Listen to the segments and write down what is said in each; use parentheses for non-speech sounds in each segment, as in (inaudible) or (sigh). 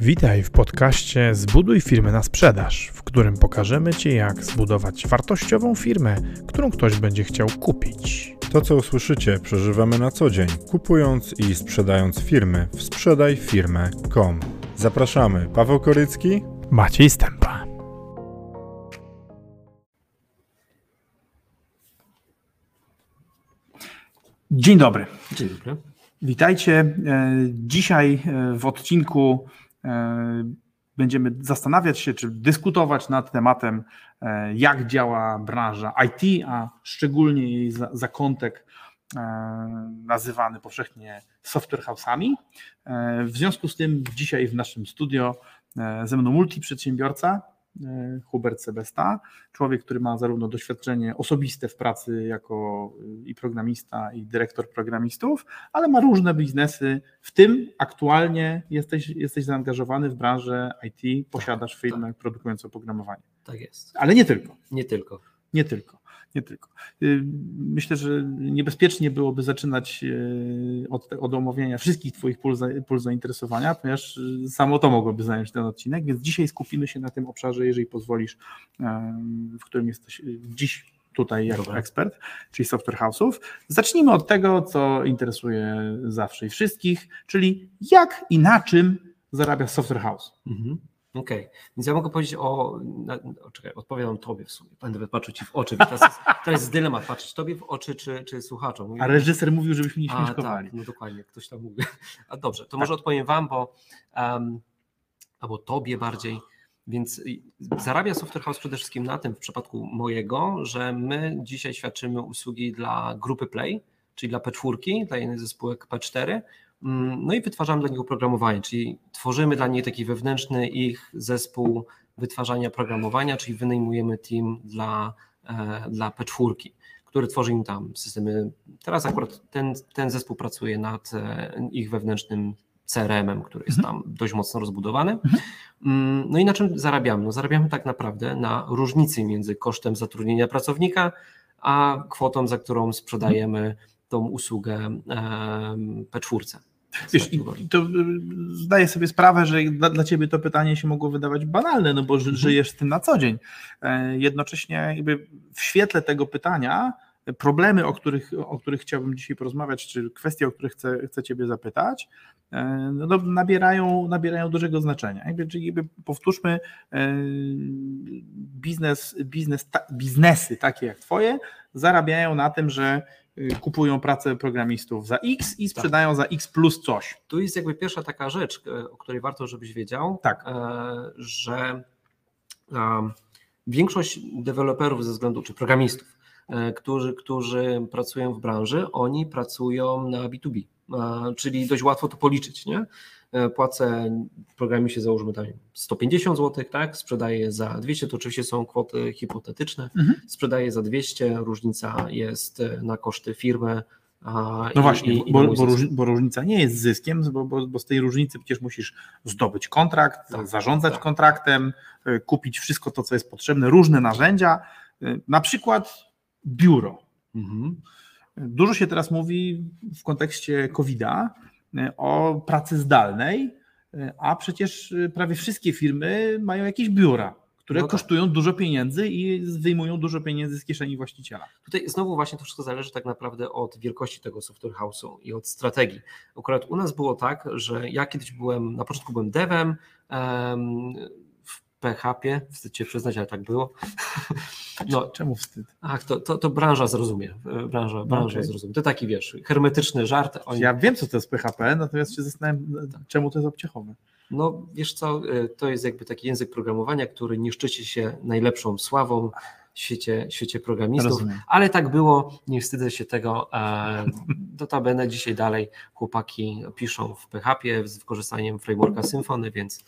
Witaj w podcaście Zbuduj firmę na sprzedaż, w którym pokażemy Ci, jak zbudować wartościową firmę, którą ktoś będzie chciał kupić. To, co usłyszycie, przeżywamy na co dzień, kupując i sprzedając firmy w sprzedajfirmę.com. Zapraszamy, Paweł Korycki, Maciej Stępa. Dzień dobry. Dzień dobry. Witajcie. E, Dzisiaj e, w odcinku będziemy zastanawiać się, czy dyskutować nad tematem, e, jak działa branża IT, a szczególnie jej za- zakątek e, nazywany powszechnie software house'ami. E, W związku z tym dzisiaj w naszym studio e, ze mną multiprzedsiębiorca e, Hubert Sebesta, człowiek, który ma zarówno doświadczenie osobiste w pracy jako y, i programista, i dyrektor programistów, ale ma różne biznesy, w tym aktualnie jesteś, jesteś zaangażowany w branżę IT, posiadasz firmę produkującą oprogramowanie. Tak jest. Ale nie tylko, Nie tylko. Nie tylko, nie tylko. Y, Myślę, że niebezpiecznie byłoby zaczynać y, od, od omówienia wszystkich Twoich pól, pól zainteresowania, ponieważ y, samo to mogłoby zająć ten odcinek, więc dzisiaj skupimy się na tym obszarze, jeżeli pozwolisz, w którym jesteś dziś tutaj jako Dobra. ekspert, czyli software house'ów. Zacznijmy od tego, co interesuje zawsze i wszystkich, czyli jak i na czym zarabia software house. Mhm. Okej, więc ja mogę powiedzieć o, na, o. Czekaj, odpowiadam Tobie w sumie. Będę patrzył Ci w oczy. Teraz jest, teraz jest dylemat, patrzeć Tobie w oczy czy, czy słuchaczom. Mówię, A reżyser mówił, żebyśmy nie śmieszkowali. tak, no dokładnie, ktoś tam mówi. A dobrze, to może odpowiem Wam, bo um, albo Tobie bardziej. Więc zarabia Software House przede wszystkim na tym w przypadku mojego, że my dzisiaj świadczymy usługi dla grupy Play, czyli dla P4, dla jednej ze spółek P4, mm, no i wytwarzamy dla nich oprogramowanie, czyli tworzymy dla nich taki wewnętrzny ich zespół wytwarzania oprogramowania, czyli wynajmujemy team dla, e, dla P4, który tworzy im tam systemy. Teraz akurat ten, ten zespół pracuje nad e, ich wewnętrznym CRM-em, który jest tam dość mocno rozbudowany. Mm, No i na czym zarabiamy? No zarabiamy tak naprawdę na różnicy między kosztem zatrudnienia pracownika, a kwotą, za którą sprzedajemy tą usługę em, P4. Wiesz, i i to y, zdaję sobie sprawę, że dla, dla ciebie to pytanie się mogło wydawać banalne, no bo ży, żyjesz z tym na co dzień. E, Jednocześnie jakby w świetle tego pytania e, problemy, o których, o których chciałbym dzisiaj porozmawiać, czy kwestie, o których chcę, chcę ciebie zapytać, e, no, to nabierają, nabierają dużego znaczenia. Jakby, czyli jakby powtórzmy, biznes, biznes, ta, biznesy takie jak twoje zarabiają na tym, że kupują pracę programistów za X i sprzedają za X plus coś. Tu jest jakby pierwsza taka rzecz, e, o której warto, żebyś wiedział, Tak. e, że większość deweloperów ze względu, czy programistów, e, którzy, którzy pracują w branży, oni pracują na B2B, e, czyli dość łatwo to policzyć, nie? E, Płacę programiście załóżmy tam 150 zł, tak? Sprzedaję za 200, to oczywiście są kwoty hipotetyczne. Mhm. Sprzedaję za 200, różnica jest e, na koszty firmy. a, No i- właśnie, i- i bo, bo, różnica nie jest zyskiem, bo, bo, z tej różnicy przecież musisz zdobyć kontrakt, Tak, zarządzać tak. kontraktem, y, kupić wszystko to, co jest potrzebne, różne narzędzia, na przykład biuro. Mhm. Dużo się teraz mówi w kontekście COVID-a o pracy zdalnej, a przecież y, prawie wszystkie firmy mają jakieś biura, które No tak. kosztują dużo pieniędzy i wyjmują dużo pieniędzy z kieszeni właściciela. Tutaj znowu właśnie to wszystko zależy tak naprawdę od wielkości tego software house'u i od strategii. Akurat u nas było tak, że ja kiedyś byłem, na początku byłem devem PHP, wstyd się przyznać, ale tak było. No, Czemu wstyd? ach, to, to, to branża zrozumie, e, branża, branża Okej. zrozumie. To taki, wiesz, hermetyczny żart. Oni, Ja wiem, co to jest PHP, natomiast się zastanawiam, czemu to jest obciechowe. No wiesz co, y, to jest jakby taki język programowania, który nie szczyci się najlepszą sławą w świecie, świecie programistów, Rozumiem. ale tak było, nie wstydzę się tego. e, (laughs) Notabene dzisiaj dalej chłopaki piszą w PHP z wykorzystaniem frameworka Symfony, więc,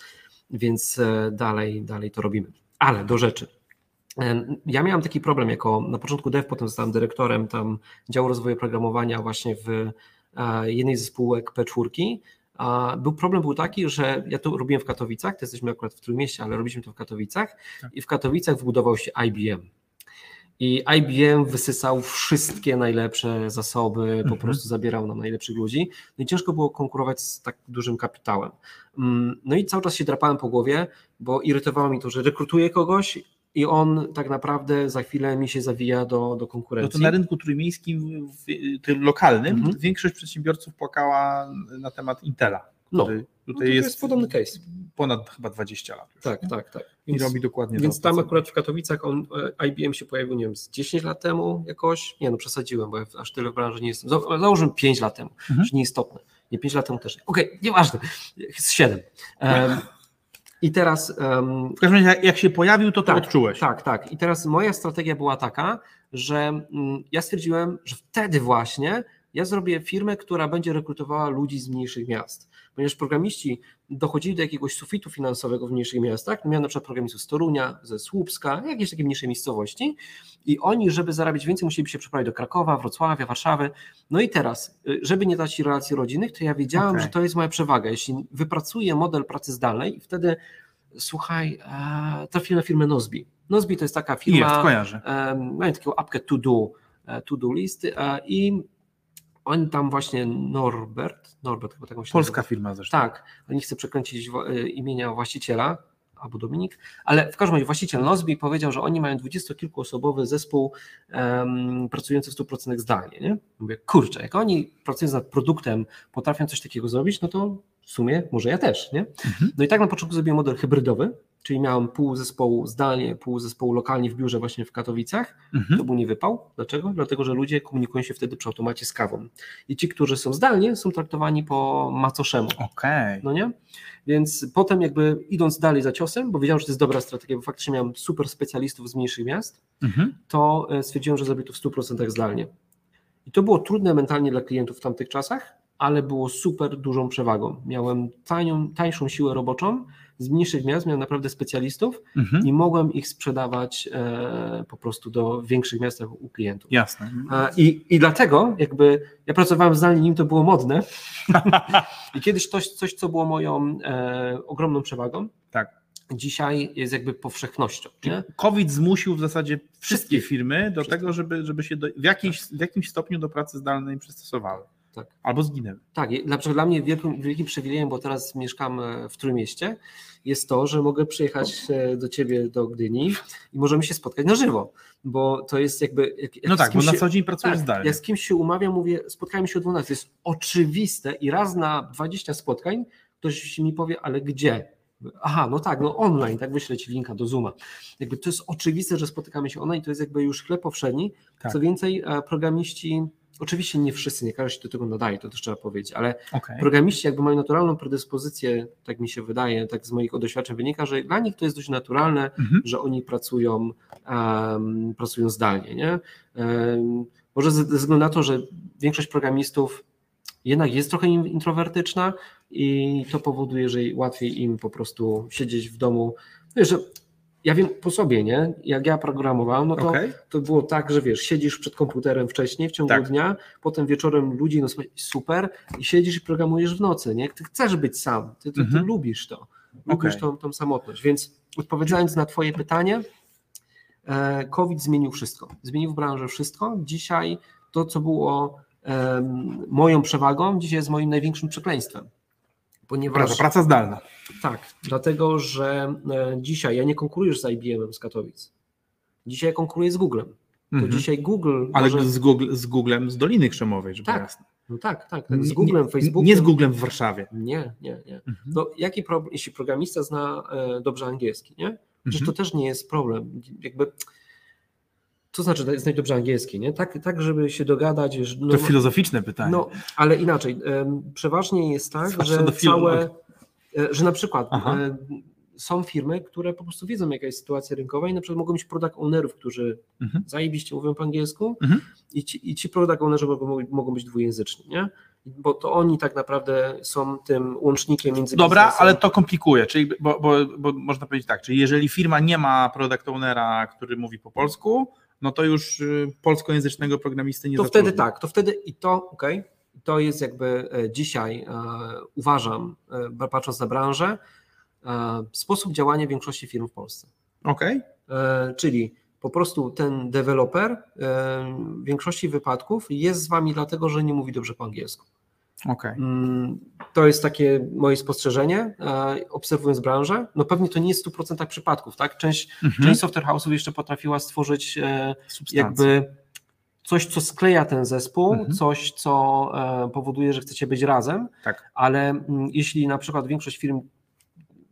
więc e, dalej, dalej to robimy. Ale do rzeczy. E, Ja miałem taki problem jako na początku dev, potem zostałem dyrektorem tam działu rozwoju programowania właśnie w e, jednej ze spółek P4 a był problem był taki, że ja to robiłem w Katowicach, to jesteśmy akurat w Trójmieście, ale robiliśmy to w Katowicach Tak. i w Katowicach wbudował się IBM. I IBM wysysał wszystkie najlepsze zasoby, po Mhm. prostu zabierał nam najlepszych ludzi. No i ciężko było konkurować z tak dużym kapitałem. Mm, No i cały czas się drapałem po głowie, bo irytowało mi to, że rekrutuję kogoś i on tak naprawdę za chwilę mi się zawija do, do No konkurencji. to na rynku trójmiejskim, w- tym lokalnym, Mhm. większość przedsiębiorców płakała na temat Intela. No, który no to tutaj jest, jest, podobny case. Ponad chyba 20 lat. Już, Tak, nie? tak, tak. I Więc- robi dokładnie Więc tam akurat w Katowicach on, e, IBM się pojawił, nie wiem, z 10 lat temu jakoś. Nie no, przesadziłem, bo ja aż tyle w branży nie jestem. Za- Założyłem 5 lat temu, Mhm. już nieistotne. Nie 5 lat temu też. Okej, nieważne. Z 7. Um, I teraz. Um, W każdym razie, jak- jak się pojawił, to to Tak, odczułeś. tak, tak. I teraz moja strategia była taka, że mm, ja stwierdziłem, że wtedy właśnie ja zrobię firmę, która będzie rekrutowała ludzi z mniejszych miast. Ponieważ programiści dochodzili do jakiegoś sufitu finansowego w mniejszych miastach, miałem na przykład programistów z Torunia, ze Słupska, jakieś takie mniejsze miejscowości i oni, żeby zarabiać więcej, musieliby się przeprowadzić do Krakowa, Wrocławia, Warszawy. No i teraz, y, żeby nie dać relacji rodzinnych, to ja wiedziałem, Okej. że to jest moja przewaga. Jeśli wypracuję model pracy zdalnej i wtedy słuchaj, e, trafiłem na firmę Nozbi. Nozbi to jest taka firma, jest, kojarzę. mają taką apkę to do, e, to do listy e, i oni tam właśnie Norbert, Norbert chyba tak on się Polska nazywa. firma zresztą. Tak, nie chcę przekręcić e, imienia właściciela, albo Dominik, ale w każdym razie właściciel Nozbi powiedział, że oni mają dwudziestokilkuosobowy zespół em, pracujący w 100% zdalnie. Nie? Mówię, kurczę, jak oni pracując nad produktem potrafią coś takiego zrobić, no to w sumie może ja też. Nie? Mhm. No i tak na początku zrobiłem model hybrydowy, czyli miałem pół zespołu zdalnie, pół zespołu lokalnie w biurze właśnie w Katowicach. Mhm. To był nie wypał. Dlaczego? Dlatego, że ludzie komunikują się wtedy przy automacie z kawą. I ci, którzy są zdalnie, są traktowani po macoszemu. Okej. No nie? Więc potem jakby idąc dalej za ciosem, bo wiedziałem, że to jest dobra strategia, bo faktycznie miałem super specjalistów z mniejszych miast, Mhm. to e, stwierdziłem, że zrobię to w 100% zdalnie. I to było trudne mentalnie dla klientów w tamtych czasach, ale było super dużą przewagą. Miałem tanią, tańszą siłę roboczą, z mniejszych miast miałem naprawdę specjalistów Mhm. i mogłem ich sprzedawać e, po prostu do większych miast u klientów. Jasne. A, I, I dlatego jakby ja pracowałem zdalnie, nim to było modne (laughs) i kiedyś coś, coś co było moją e, ogromną przewagą, Tak. dzisiaj jest jakby powszechnością. Nie? COVID zmusił w zasadzie wszystkie firmy do tego, żeby, żeby się do, w, jakimś, w jakimś stopniu do pracy zdalnej przystosowały. Tak. Albo zginęły. Tak, i dla, dla mnie wielkim, wielkim przywilejem, bo teraz mieszkam e, w Trójmieście, jest to, że mogę przyjechać e, do ciebie do Gdyni i możemy się spotkać na żywo, bo to jest jakby... Jak, jak No tak, bo na co dzień pracujesz Tak, zdalnie. jak z kimś się umawiam, mówię, spotkajmy się o 12. To jest oczywiste i raz na 20 spotkań ktoś mi powie, ale gdzie? Aha, no tak, no online, tak wyślę ci linka do Zooma. Jakby to jest oczywiste, że spotykamy się online, to jest jakby już chleb powszedni. Tak. Co więcej, e, programiści, oczywiście nie wszyscy, nie każdy się do tego nadaje, to też trzeba powiedzieć, ale Okej. programiści jakby mają naturalną predyspozycję, tak mi się wydaje, tak z moich doświadczeń wynika, że dla nich to jest dość naturalne, Mhm. że oni pracują, em, pracują zdalnie. Nie? Em, może ze względu na to, że większość programistów jednak jest trochę in- introwertyczna i to powoduje, że łatwiej im po prostu siedzieć w domu. Wiesz, że ja wiem po sobie, nie? Jak ja programowałem, no to, Okej. to było tak, że wiesz, siedzisz przed komputerem wcześniej w ciągu Tak. dnia, potem wieczorem ludzi, no super, i siedzisz i programujesz w nocy, nie? Ty chcesz być sam, ty, ty, ty Mhm. lubisz to, lubisz Okej. tą, tą samotność, więc odpowiadając na twoje pytanie, e, COVID zmienił wszystko, zmienił w branży wszystko, dzisiaj to, co było moją przewagą, dzisiaj jest moim największym przekleństwem. Ponieważ Praca, praca zdalna. tak, dlatego że e, dzisiaj ja nie konkuruję z IBM z Katowic. Dzisiaj ja konkuruję z Googlem. To Mhm. dzisiaj Google. Ale może... z, Google, z Googlem z Doliny Krzemowej, żeby Tak, jasne. No tak, tak, tak. Z Googlem, nie, Facebookiem. Nie z Googlem w Warszawie. Nie, nie, nie. Mhm. No, jaki problem, jeśli programista zna e, dobrze angielski, nie? Przecież Mhm. to też nie jest problem. Jakby. To znaczy znać dobrze angielski, nie? Tak, tak żeby się dogadać. że- No, To filozoficzne pytanie. no, ale inaczej. Przeważnie jest tak, Zwłaszcza że całe, e, że na przykład Aha. e, są firmy, które po prostu wiedzą, jaka jest sytuacja rynkowa i na przykład mogą mieć product ownerów, którzy Mhm. zajebiście mówią po angielsku Mhm. i, ci, i ci product ownerzy mogą, mogą być dwujęzyczni, nie? Bo to oni tak naprawdę są tym łącznikiem między Dobra, biznesem. ale to komplikuje, czyli, bo, bo, bo można powiedzieć tak, czyli jeżeli firma nie ma product ownera, który mówi po polsku, no to już y, polskojęzycznego programisty nie to zatrudni. wtedy tak, to wtedy i to, okej, to jest jakby e, dzisiaj e, uważam, e, patrząc na branżę, e, sposób działania większości firm w Polsce. Okej, E, czyli po prostu ten deweloper w większości wypadków jest z wami dlatego, że nie mówi dobrze po angielsku. Okej. Mm, To jest takie moje spostrzeżenie, e, obserwując branżę. No pewnie to nie jest w 100% przypadków, tak? Część, Mhm. część software house'ów jeszcze potrafiła stworzyć e, Substancje. jakby coś, co skleja ten zespół, Mhm. coś, co e, powoduje, że chcecie być razem, Tak. ale mm, jeśli na przykład większość firm,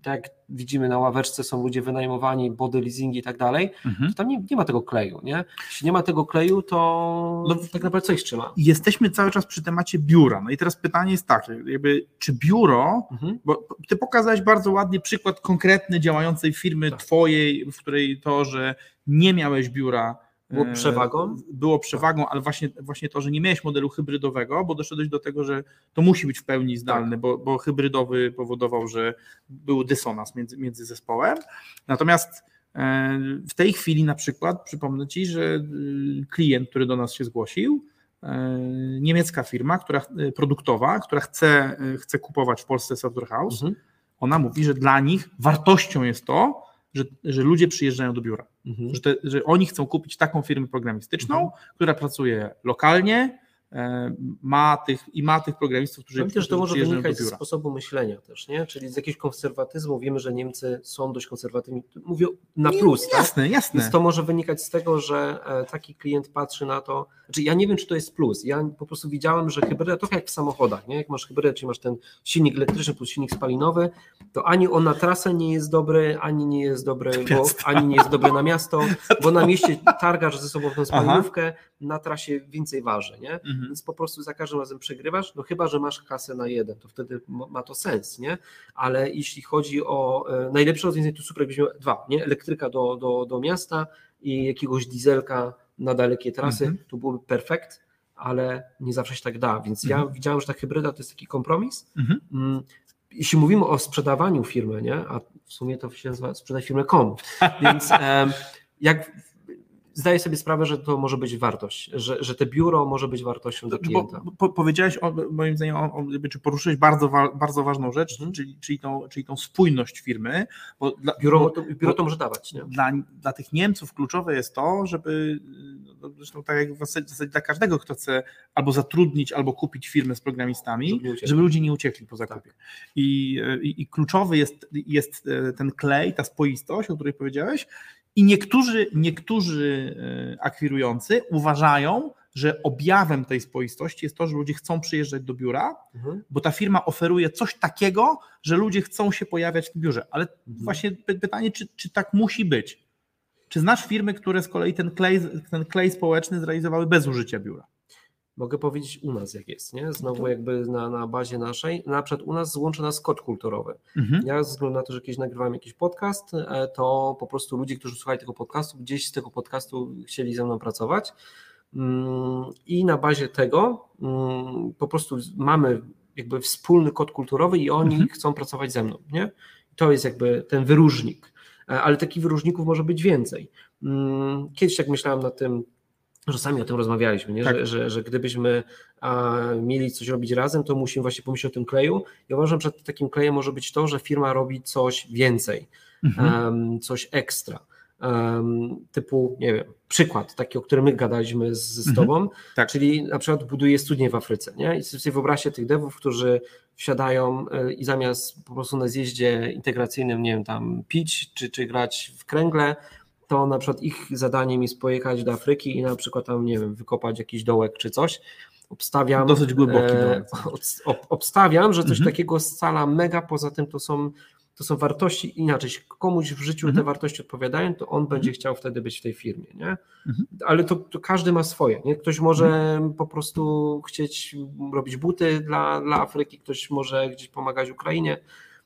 tak jak widzimy na ławeczce, są ludzie wynajmowani, body leasingi i tak dalej, Mhm. to tam nie, nie ma tego kleju, nie? Jeśli nie ma tego kleju, to No, tak naprawdę co ich trzyma? Jesteśmy cały czas przy temacie biura. No i teraz pytanie jest takie, jakby, czy biuro, Mhm. bo ty pokazałeś bardzo ładnie przykład konkretny działającej firmy Tak. twojej, w której to, że nie miałeś biura Było e, przewagą? Było przewagą, ale właśnie, właśnie to, że nie miałeś modelu hybrydowego, bo doszedłeś do tego, że to musi być w pełni zdalny, Tak. bo, bo hybrydowy powodował, że był dysonans między, między zespołem. Natomiast e, w tej chwili na przykład przypomnę Ci, że y, klient, który do nas się zgłosił, e, niemiecka firma, która e, produktowa, która chce, e, chce kupować w Polsce software house, Mhm. ona mówi, że dla nich wartością jest to, że, że ludzie przyjeżdżają do biura. Mhm. Że, te, że oni chcą kupić taką firmę programistyczną, Mhm. która pracuje lokalnie, ma tych, i ma tych programistów, którzy, Pamiętaj, że to może wynikać z sposobu myślenia też, nie? Czyli z jakiegoś konserwatyzmu. Wiemy, że Niemcy są dość konserwatywni. Mówię na Nie, plus, tak? Jasne, jasne. Więc to może wynikać z tego, że e, taki klient patrzy na to. Znaczy, ja nie wiem, czy to jest plus. Ja po prostu widziałem, że hybryda, trochę jak w samochodach, nie? Jak masz hybrydę, czyli masz ten silnik elektryczny plus silnik spalinowy, to ani on na trasę nie jest dobry, ani nie jest dobry, bo, ani nie jest dobry na miasto, bo na mieście targasz ze sobą tą spalinówkę, na trasie więcej waży, nie? Mhm. Więc po prostu za każdym razem przegrywasz, no chyba, że masz kasę na jeden, to wtedy ma to sens, nie? Ale jeśli chodzi o e, najlepsze rozwiązanie, to super, jakbyś miał dwa, nie? Elektryka do, do, do miasta i jakiegoś dieselka na dalekie trasy, Mhm. to byłoby perfekt, ale nie zawsze się tak da, więc ja Mhm. widziałem, że ta hybryda to jest taki kompromis. Mhm. Mm, Jeśli mówimy o sprzedawaniu firmy, nie? a w sumie to się nazywa sprzedaj firmę kom, (laughs) więc jak zdaję sobie sprawę, że to może być wartość, że, że te biuro może być wartością dla Bo, klienta. bo, po, powiedziałeś, o, moim zdaniem, o, o, czy poruszyłeś bardzo, wa, bardzo ważną rzecz, Mhm. czyli, czyli, tą, czyli tą spójność firmy. Bo dla, Biuro, bo, to, biuro to może dawać, nie? dla, dla tych Niemców kluczowe jest to, żeby, no, zresztą tak jak w zasadzie, dla każdego, kto chce albo zatrudnić, albo kupić firmę z programistami, Żeby żeby, ludzie nie uciekli po zakupie. I, i, I kluczowy jest, jest e, ten klej, ta spoistość, o której powiedziałeś, i niektórzy, niektórzy e, akwirujący uważają, że objawem tej spoistości jest to, że ludzie chcą przyjeżdżać do biura, Mhm. bo ta firma oferuje coś takiego, że ludzie chcą się pojawiać w biurze. Ale właśnie py- pytanie, czy, czy tak musi być? Czy znasz firmy, które z kolei ten klej, ten klej społeczny zrealizowały bez użycia biura? Mogę powiedzieć u nas jak jest, nie? Znowu To- jakby na, na bazie naszej. Na przykład u nas złączy nas kod kulturowy. Mhm. Ja ze względu na to, że kiedyś nagrywałem jakiś podcast, e, to po prostu ludzie, którzy słuchali tego podcastu, gdzieś z tego podcastu chcieli ze mną pracować. Mm, I na bazie tego mm, po prostu mamy jakby wspólny kod kulturowy i oni Mhm. chcą pracować ze mną. Nie? To jest jakby ten wyróżnik. E, Ale takich wyróżników może być więcej. Mm, Kiedyś tak myślałem nad tym, że sami o tym rozmawialiśmy, nie? Tak. Że, że, że gdybyśmy a, mieli coś robić razem, to musimy właśnie pomyśleć o tym kleju. Ja uważam, że takim klejem może być to, że firma robi coś więcej, Mhm. em, coś ekstra. Em, typu, nie wiem, przykład taki, o którym my gadaliśmy z, z Mhm. Tobą, Tak. czyli na przykład buduje studnie w Afryce. Nie? I sobie wyobraźcie tych devów, którzy wsiadają e, i zamiast po prostu na zjeździe integracyjnym, nie wiem, tam pić czy, czy grać w kręgle, to na przykład ich zadaniem jest pojechać do Afryki i na przykład tam, nie wiem, wykopać jakiś dołek czy coś. Obstawiam. Dosyć głęboki e, dołek. ob- Obstawiam, że coś Mhm. takiego scala mega, poza tym to są, to są wartości inaczej. Jeśli komuś w życiu Mhm. te wartości odpowiadają, to on będzie chciał wtedy być w tej firmie. Nie? Mhm. Ale to, to każdy ma swoje. Nie? Ktoś może po prostu chcieć robić buty dla, dla Afryki, ktoś może gdzieś pomagać Ukrainie,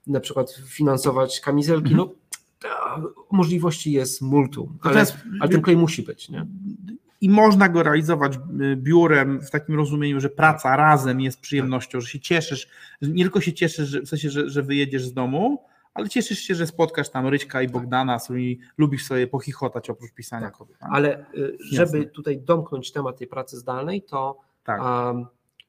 na przykład finansować kamizelki. Mhm. No, ta- możliwości jest multum, ale, Natomiast- ale ten klej musi być. Nie? I można go realizować y, biurem w takim rozumieniu, że praca razem jest przyjemnością, że się cieszysz, nie tylko się cieszysz, że, w sensie, że, że wyjedziesz z domu, ale cieszysz się, że spotkasz tam Ryćka i Bogdana, z którymi lubisz sobie pochichotać oprócz pisania Tak. kobiet. Ale y, żeby tutaj domknąć temat tej pracy zdalnej, to Tak. um,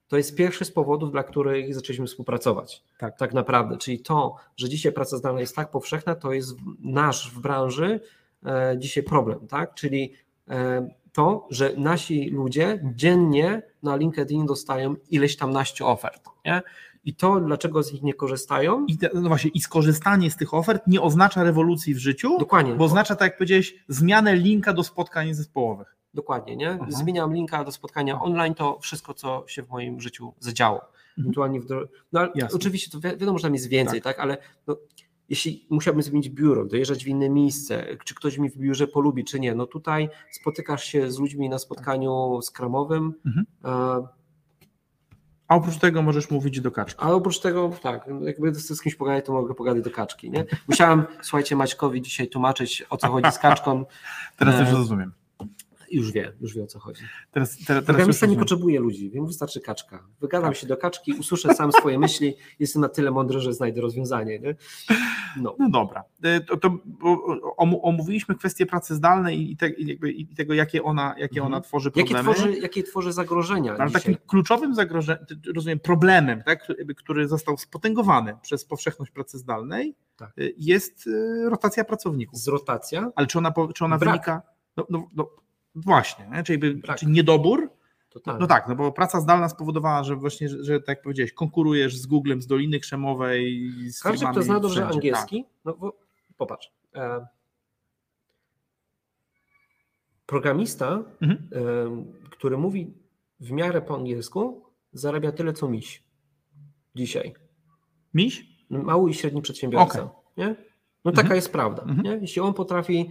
to jest pierwszy z powodów, dla których zaczęliśmy współpracować. Tak. tak naprawdę. Czyli to, że dzisiaj praca zdalna jest tak powszechna, to jest nasz w branży e, dzisiaj problem, tak? Czyli e, to, że nasi ludzie dziennie na LinkedIn dostają ileś tam naście ofert, nie? I to, dlaczego z nich nie korzystają, I, te, no właśnie, I skorzystanie z tych ofert nie oznacza rewolucji w życiu, dokładnie, bo oznacza, tak jak powiedziałeś, zmianę linka do spotkań zespołowych. Dokładnie, nie? Aha. Zmieniam linka do spotkania online, to wszystko, co się w moim życiu zadziało. Ewentualnie w dro- no, oczywiście to wi- wiadomo, że tam jest więcej, tak, ale no, jeśli musiałbym zmienić biuro, dojeżdżać w inne miejsce, czy ktoś mi w biurze polubi, czy nie, no tutaj spotykasz się z ludźmi na spotkaniu skramowym, Mhm. e, A oprócz tego możesz mówić do kaczki. a oprócz tego, tak, jakby z kimś pogadać, to mogę pogadać do kaczki, nie? Musiałem, słuchajcie, Maćkowi dzisiaj tłumaczyć, o co chodzi z kaczką, (laughs) Teraz E, już rozumiem. Już wie, już wie o co chodzi. Teraz, teraz, teraz Programista nie potrzebuje ludzi, wiem, wystarczy kaczka. Wygadam się do kaczki, usłyszę sam swoje myśli, jestem na tyle mądry, że znajdę rozwiązanie. Nie? No. No dobra. E, To, to omówiliśmy kwestię pracy zdalnej i, te, i, tego, jakie ona, jakie Mhm. ona tworzy Jakie problemy. tworzy, jakie tworzy zagrożenia Ale dzisiaj? takim kluczowym zagrożeniem, rozumiem, problemem, tak, który- został spotęgowany przez powszechność pracy zdalnej, Tak. y, jest y, rotacja pracowników. Z rotacja, Ale czy ona, czy ona Brak. wynika. No, no, no właśnie, nie? czyli, jakby, Brak. czy niedobór? to tak. No tak, no bo praca zdalna spowodowała, że właśnie, że, że tak jak powiedziałeś, konkurujesz z Googlem, z Doliny Krzemowej, z Każdy, kto zna dobrze wszędzie, angielski, no bo popatrz. E, programista, Mhm. e, który mówi w miarę po angielsku, zarabia tyle co miś dzisiaj. Tak. Miś? mały i średni przedsiębiorca. Okej. Nie? No taka Mhm. jest prawda. Mhm. Nie? Jeśli on potrafi,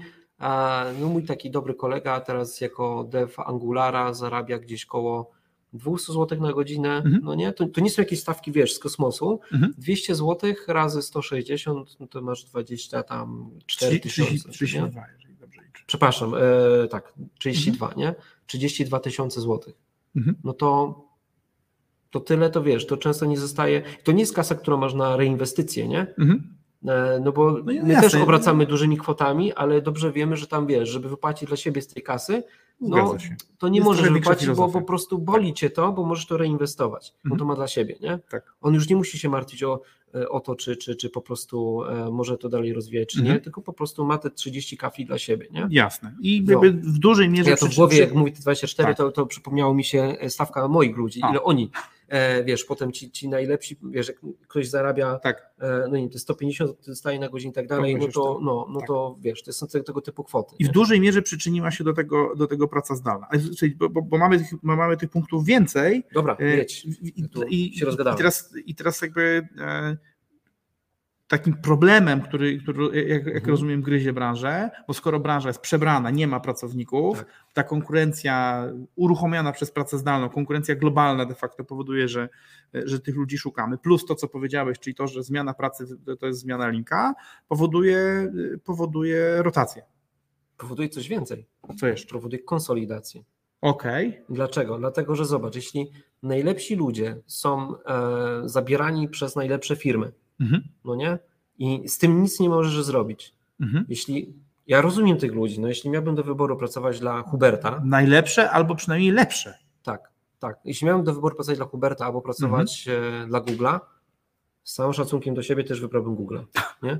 no mój taki dobry kolega teraz jako dev Angulara zarabia gdzieś koło 200 zł na godzinę, Mhm. no nie? To, to nie są jakieś stawki, wiesz, z kosmosu. Mhm. 200 zł razy 160, no to masz 20 tam 4 tysiące. nie? 32, jeżeli dobrze liczę. Przepraszam, e, tak, 32, nie? 32 tysiące złotych. Mhm. No to, to tyle, to wiesz, to często nie zostaje, to nie jest kasa, którą masz na reinwestycję, nie? Mhm. E, No bo No my jasne. też obracamy dużymi kwotami, ale dobrze wiemy, że tam wiesz, żeby wypłacić dla siebie z tej kasy, no to nie Jest możesz wypłacić, bo po prostu boli cię to, bo możesz to reinwestować. Mhm. to ma dla siebie, nie? Tak. On już nie musi się martwić o, e, o to, czy, czy, czy po prostu e, może to dalej rozwijać, czy Mhm. nie, tylko po prostu ma te 30 kafli dla siebie, nie? Jasne. I No. jakby w dużej mierze. Ja to w głowie, jak mówi te 24, Tak. to, to przypomniało mi się stawka moich ludzi, A. ile oni, wiesz, potem ci, ci najlepsi, wiesz, jak ktoś zarabia, Tak. e, no nie to 150 dostaje na godzinę i tak dalej, no to, no, no Tak. to wiesz, to są tego, tego typu kwoty. I w nie? dużej mierze przyczyniła się do tego, do tego praca zdalna. Bo, bo, bo mamy, tych, mamy tych punktów więcej. Dobra, e, jedź. I, tu i, się rozgadałem. i, teraz, I teraz jakby e, takim problemem, który, który jak, jak Mhm. rozumiem, gryzie branżę, bo skoro branża jest przebrana, nie ma pracowników, Tak. ta konkurencja uruchomiona przez pracę zdalną, konkurencja globalna de facto powoduje, że, że tych ludzi szukamy. Plus to, co powiedziałeś, czyli to, że zmiana pracy to- jest zmiana linka, powoduje, powoduje rotację. Powoduje coś więcej. Co jeszcze? Powoduje konsolidację. Okej. Dlaczego? Dlatego, że zobacz, jeśli najlepsi ludzie są e, zabierani przez najlepsze firmy, Mhm. no nie? I z tym nic nie możesz zrobić. Mhm. Jeśli ja rozumiem tych ludzi, no jeśli miałbym do wyboru pracować dla Huberta, Najlepsze albo przynajmniej lepsze. tak, tak. Jeśli miałbym do wyboru pracować dla Huberta albo pracować e, dla Google'a, z całym szacunkiem do siebie też wybrałbym Google, nie?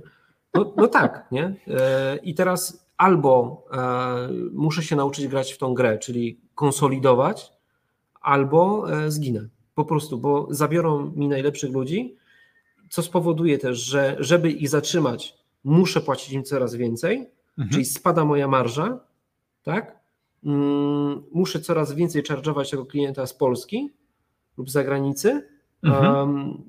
No, no tak, nie? E, I teraz albo e, muszę się nauczyć grać w tą grę, czyli konsolidować, albo zginę. Po prostu, bo zabiorą mi najlepszych ludzi, co spowoduje też, że żeby ich zatrzymać, muszę płacić im coraz więcej, Mhm. czyli spada moja marża, tak? Mm, muszę coraz więcej charge'ować tego klienta z Polski lub z zagranicy, Mhm.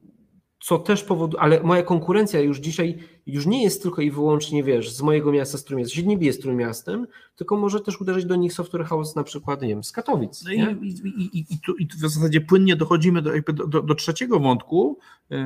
co też powoduje, ale moja konkurencja już dzisiaj już nie jest tylko i wyłącznie, wiesz, z mojego miasta, z którym jest, bije z miastem, tylko może też uderzyć do nich software house na przykład, nie wiem, z Katowic, No i, i, i, i, tu, I tu w zasadzie płynnie dochodzimy do, do, do, do trzeciego wątku, yy,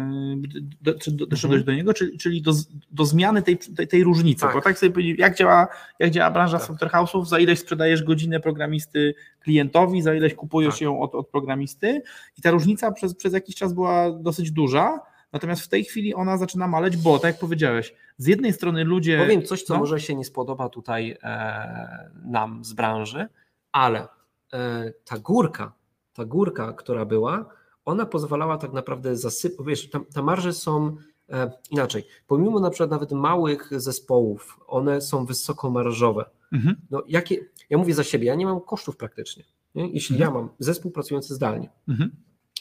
do, czy do, Mhm. do niego, czyli, czyli do, do zmiany tej, tej, tej różnicy. Tak. Bo tak sobie powiedzieć, jak działa, jak działa branża Tak. software house'ów, za ileś sprzedajesz godzinę programisty klientowi, za ileś kupujesz Tak. ją od, od programisty i ta różnica przez, przez jakiś czas była dosyć duża, natomiast w tej chwili ona zaczyna maleć, bo tak jak powiedziałeś, z jednej strony ludzie... Powiem coś, co no. może się nie spodoba tutaj e, nam z branży, ale e, ta górka, ta górka, która była, ona pozwalała tak naprawdę zasypać, wiesz, tam, te marże są E, inaczej, pomimo na przykład nawet małych zespołów, one są wysokomarżowe. Mhm. No, jakie, ja mówię za siebie, ja nie mam kosztów praktycznie. Nie? Jeśli Mhm. ja mam zespół pracujący zdalnie, Mhm.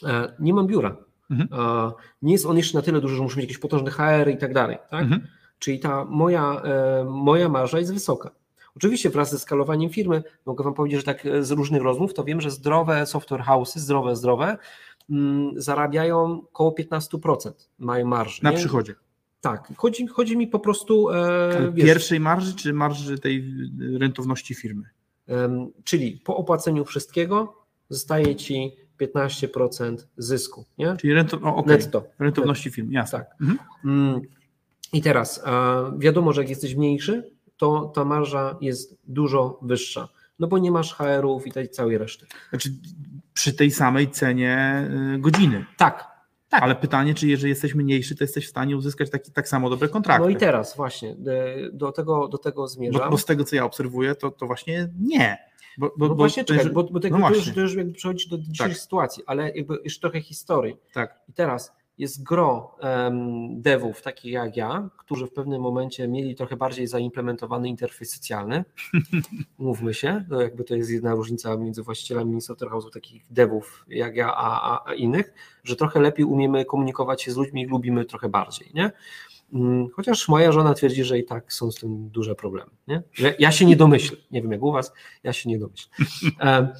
e, nie mam biura, Mhm. e, nie jest on jeszcze na tyle duży, że muszę mieć jakieś potężne HR i tak dalej. Tak? Mhm. Czyli ta moja, e, moja marża jest wysoka. Oczywiście wraz ze skalowaniem firmy, mogę Wam powiedzieć, że tak e, z różnych rozmów, to wiem, że zdrowe software house'y, zdrowe, zdrowe, mm, zarabiają około 15% mają marży. Na nie? przychodzie. Tak, chodzi, chodzi mi po prostu, e, wiesz, Pierwszej marży czy marży tej rentowności firmy? czyli po opłaceniu wszystkiego zostaje Ci 15% zysku, nie? Czyli rento, o, okay. netto. rentowności firmy, jasne. Tak. Mhm. Mm, I teraz wiadomo, że jak jesteś mniejszy, to ta marża jest dużo wyższa, no bo nie masz HR-ów i tej całej reszty. Znaczy przy tej samej cenie y, godziny. Tak, Tak. Ale pytanie, czy jeżeli jesteś mniejszy, to jesteś w stanie uzyskać taki, tak samo dobre kontrakty. no i teraz właśnie e, do tego, do tego zmierzam. bo, bo z tego, co ja obserwuję, to, to właśnie nie. Bo, bo, no bo właśnie, czekaj, bo, bo tak no to, już, to już jakby przechodzi do dzisiejszej Tak. sytuacji, ale jakby jeszcze trochę historii. Tak. I teraz jest gro em, devów, takich jak ja, którzy w pewnym momencie mieli trochę bardziej zaimplementowany interfejs socjalny. (laughs) Mówmy się, to jakby to jest jedna różnica między właścicielami software house'ów takich devów jak ja, a, a, a innych, że trochę lepiej umiemy komunikować się z ludźmi i lubimy trochę bardziej, nie? Mm, Chociaż moja żona twierdzi, że i tak są z tym duże problemy. Nie? Że ja się nie domyślę. Nie wiem jak u Was, ja się nie domyślę. (laughs)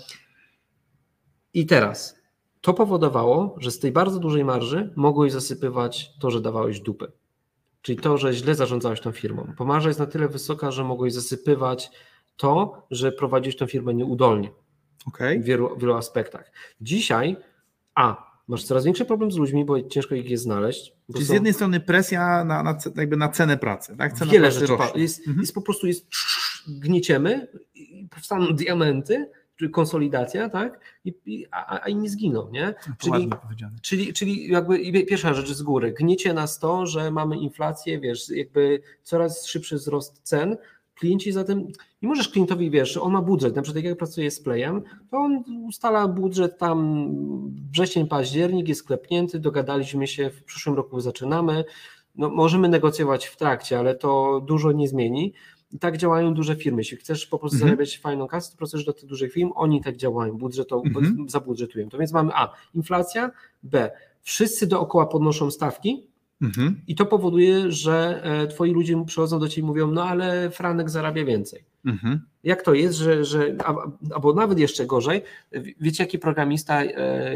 I teraz to powodowało, że z tej bardzo dużej marży mogłeś zasypywać to, że dawałeś dupę. Czyli to, że źle zarządzałeś tą firmą. Bo marża jest na tyle wysoka, że mogłeś zasypywać to, że prowadziłeś tą firmę nieudolnie Okej. w wielu, wielu aspektach. Dzisiaj, a, masz coraz większy problem z ludźmi, bo ciężko ich jest znaleźć. Czyli z są- jednej strony presja na, na, jakby na cenę pracy, tak? Cena wiele pracy rzeczy. rośnie. Jest, Mhm. jest po prostu jest gnieciemy, i powstaną diamenty, czy konsolidacja, tak? I, i, a, a inni zginą, nie? Czyli-. Czyli, czyli jakby pierwsza rzecz z góry, gniecie nas to, że mamy inflację, wiesz, jakby coraz szybszy wzrost cen, klienci zatem, nie możesz klientowi, wiesz, on ma budżet, na przykład jak ja pracuję z Playem, to on ustala budżet tam wrzesień, październik, jest klepnięty, dogadaliśmy się, w przyszłym roku zaczynamy, no, możemy negocjować w trakcie, ale to dużo nie zmieni. I tak działają duże firmy. Jeśli chcesz po prostu Mhm. zarabiać fajną kasę, to pracujesz do tych dużych firm, oni tak działają, budżeto, Mhm. zabudżetują. To więc mamy A, inflacja, B, wszyscy dookoła podnoszą stawki Mhm. i to powoduje, że e, twoi ludzie przychodzą do ciebie i mówią, no ale Franek zarabia więcej. Mhm. Jak to jest, że, że albo nawet jeszcze gorzej, wiecie jaki programista, e,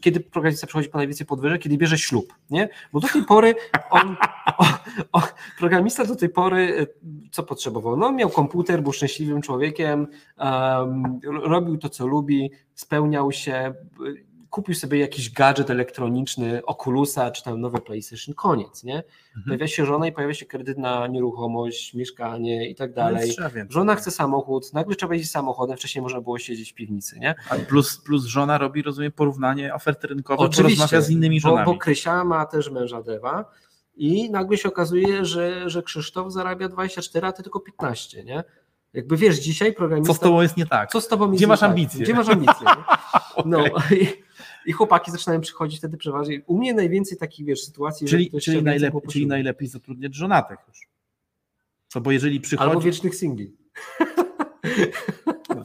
kiedy programista przechodzi po najwięcej podwyżek, kiedy bierze ślub, nie? Bo do tej pory on, o, o, programista do tej pory e, co potrzebował? No miał komputer, był szczęśliwym człowiekiem, em, robił to co lubi, spełniał się, kupił sobie jakiś gadżet elektroniczny, Oculusa czy tam nowe PlayStation, koniec, nie? Mhm. Pojawia się żona i pojawia się kredyt na nieruchomość, mieszkanie i tak No dalej. Żona chce samochód, nagle trzeba jeździć samochodem, wcześniej można było siedzieć w piwnicy, nie? A Plus, plus żona robi, rozumiem, porównanie oferty rynkowej, Oczywiście, porozmawia z innymi bo, żonami. bo Krysia ma też męża Dewa i nagle się okazuje, że, że Krzysztof zarabia 24, a ty tylko 15, nie? Jakby wiesz, dzisiaj programista... Co z tobą jest nie tak? Co z tobą jest Gdzie nie masz tak? ambicje? Gdzie masz ambicje? (laughs) No i, i chłopaki zaczynają przychodzić wtedy przeważnie. U mnie najwięcej takich, wiesz, sytuacji, Czyli, czyli, najlepiej, czyli najlepiej zatrudniać żonatych już. Co, bo jeżeli przychodzi... Albo wiecznych singli. No.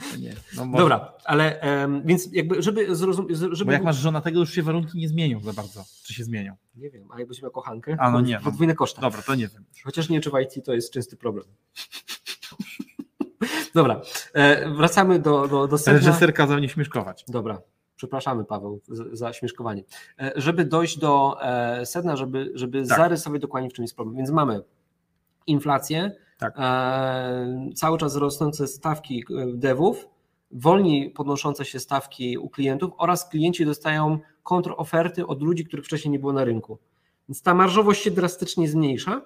No, może- Dobra, ale em, więc jakby, żeby zrozumieć, żeby... Bo jak masz żonatego, już się warunki nie zmienią za bardzo. Czy się zmienią? Nie wiem, a jakbyś miał kochankę? A, no nie, no. Podwójne koszta. Dobra, to nie wiem. Chociaż nie wiem, czy w IT to jest częsty problem. (laughs) Dobra, e, wracamy do, do, do sedna. Reżyser kazał nie śmieszkować. Dobra, przepraszamy Paweł za, śmieszkowanie. E, żeby dojść do e, sedna, żeby, żeby Tak. zarysować dokładnie w czym jest problem. Więc mamy inflację, Tak. e, cały czas rosnące stawki devów, wolniej podnoszące się stawki u klientów oraz klienci dostają kontroferty od ludzi, których wcześniej nie było na rynku. Więc ta marżowość się drastycznie zmniejsza,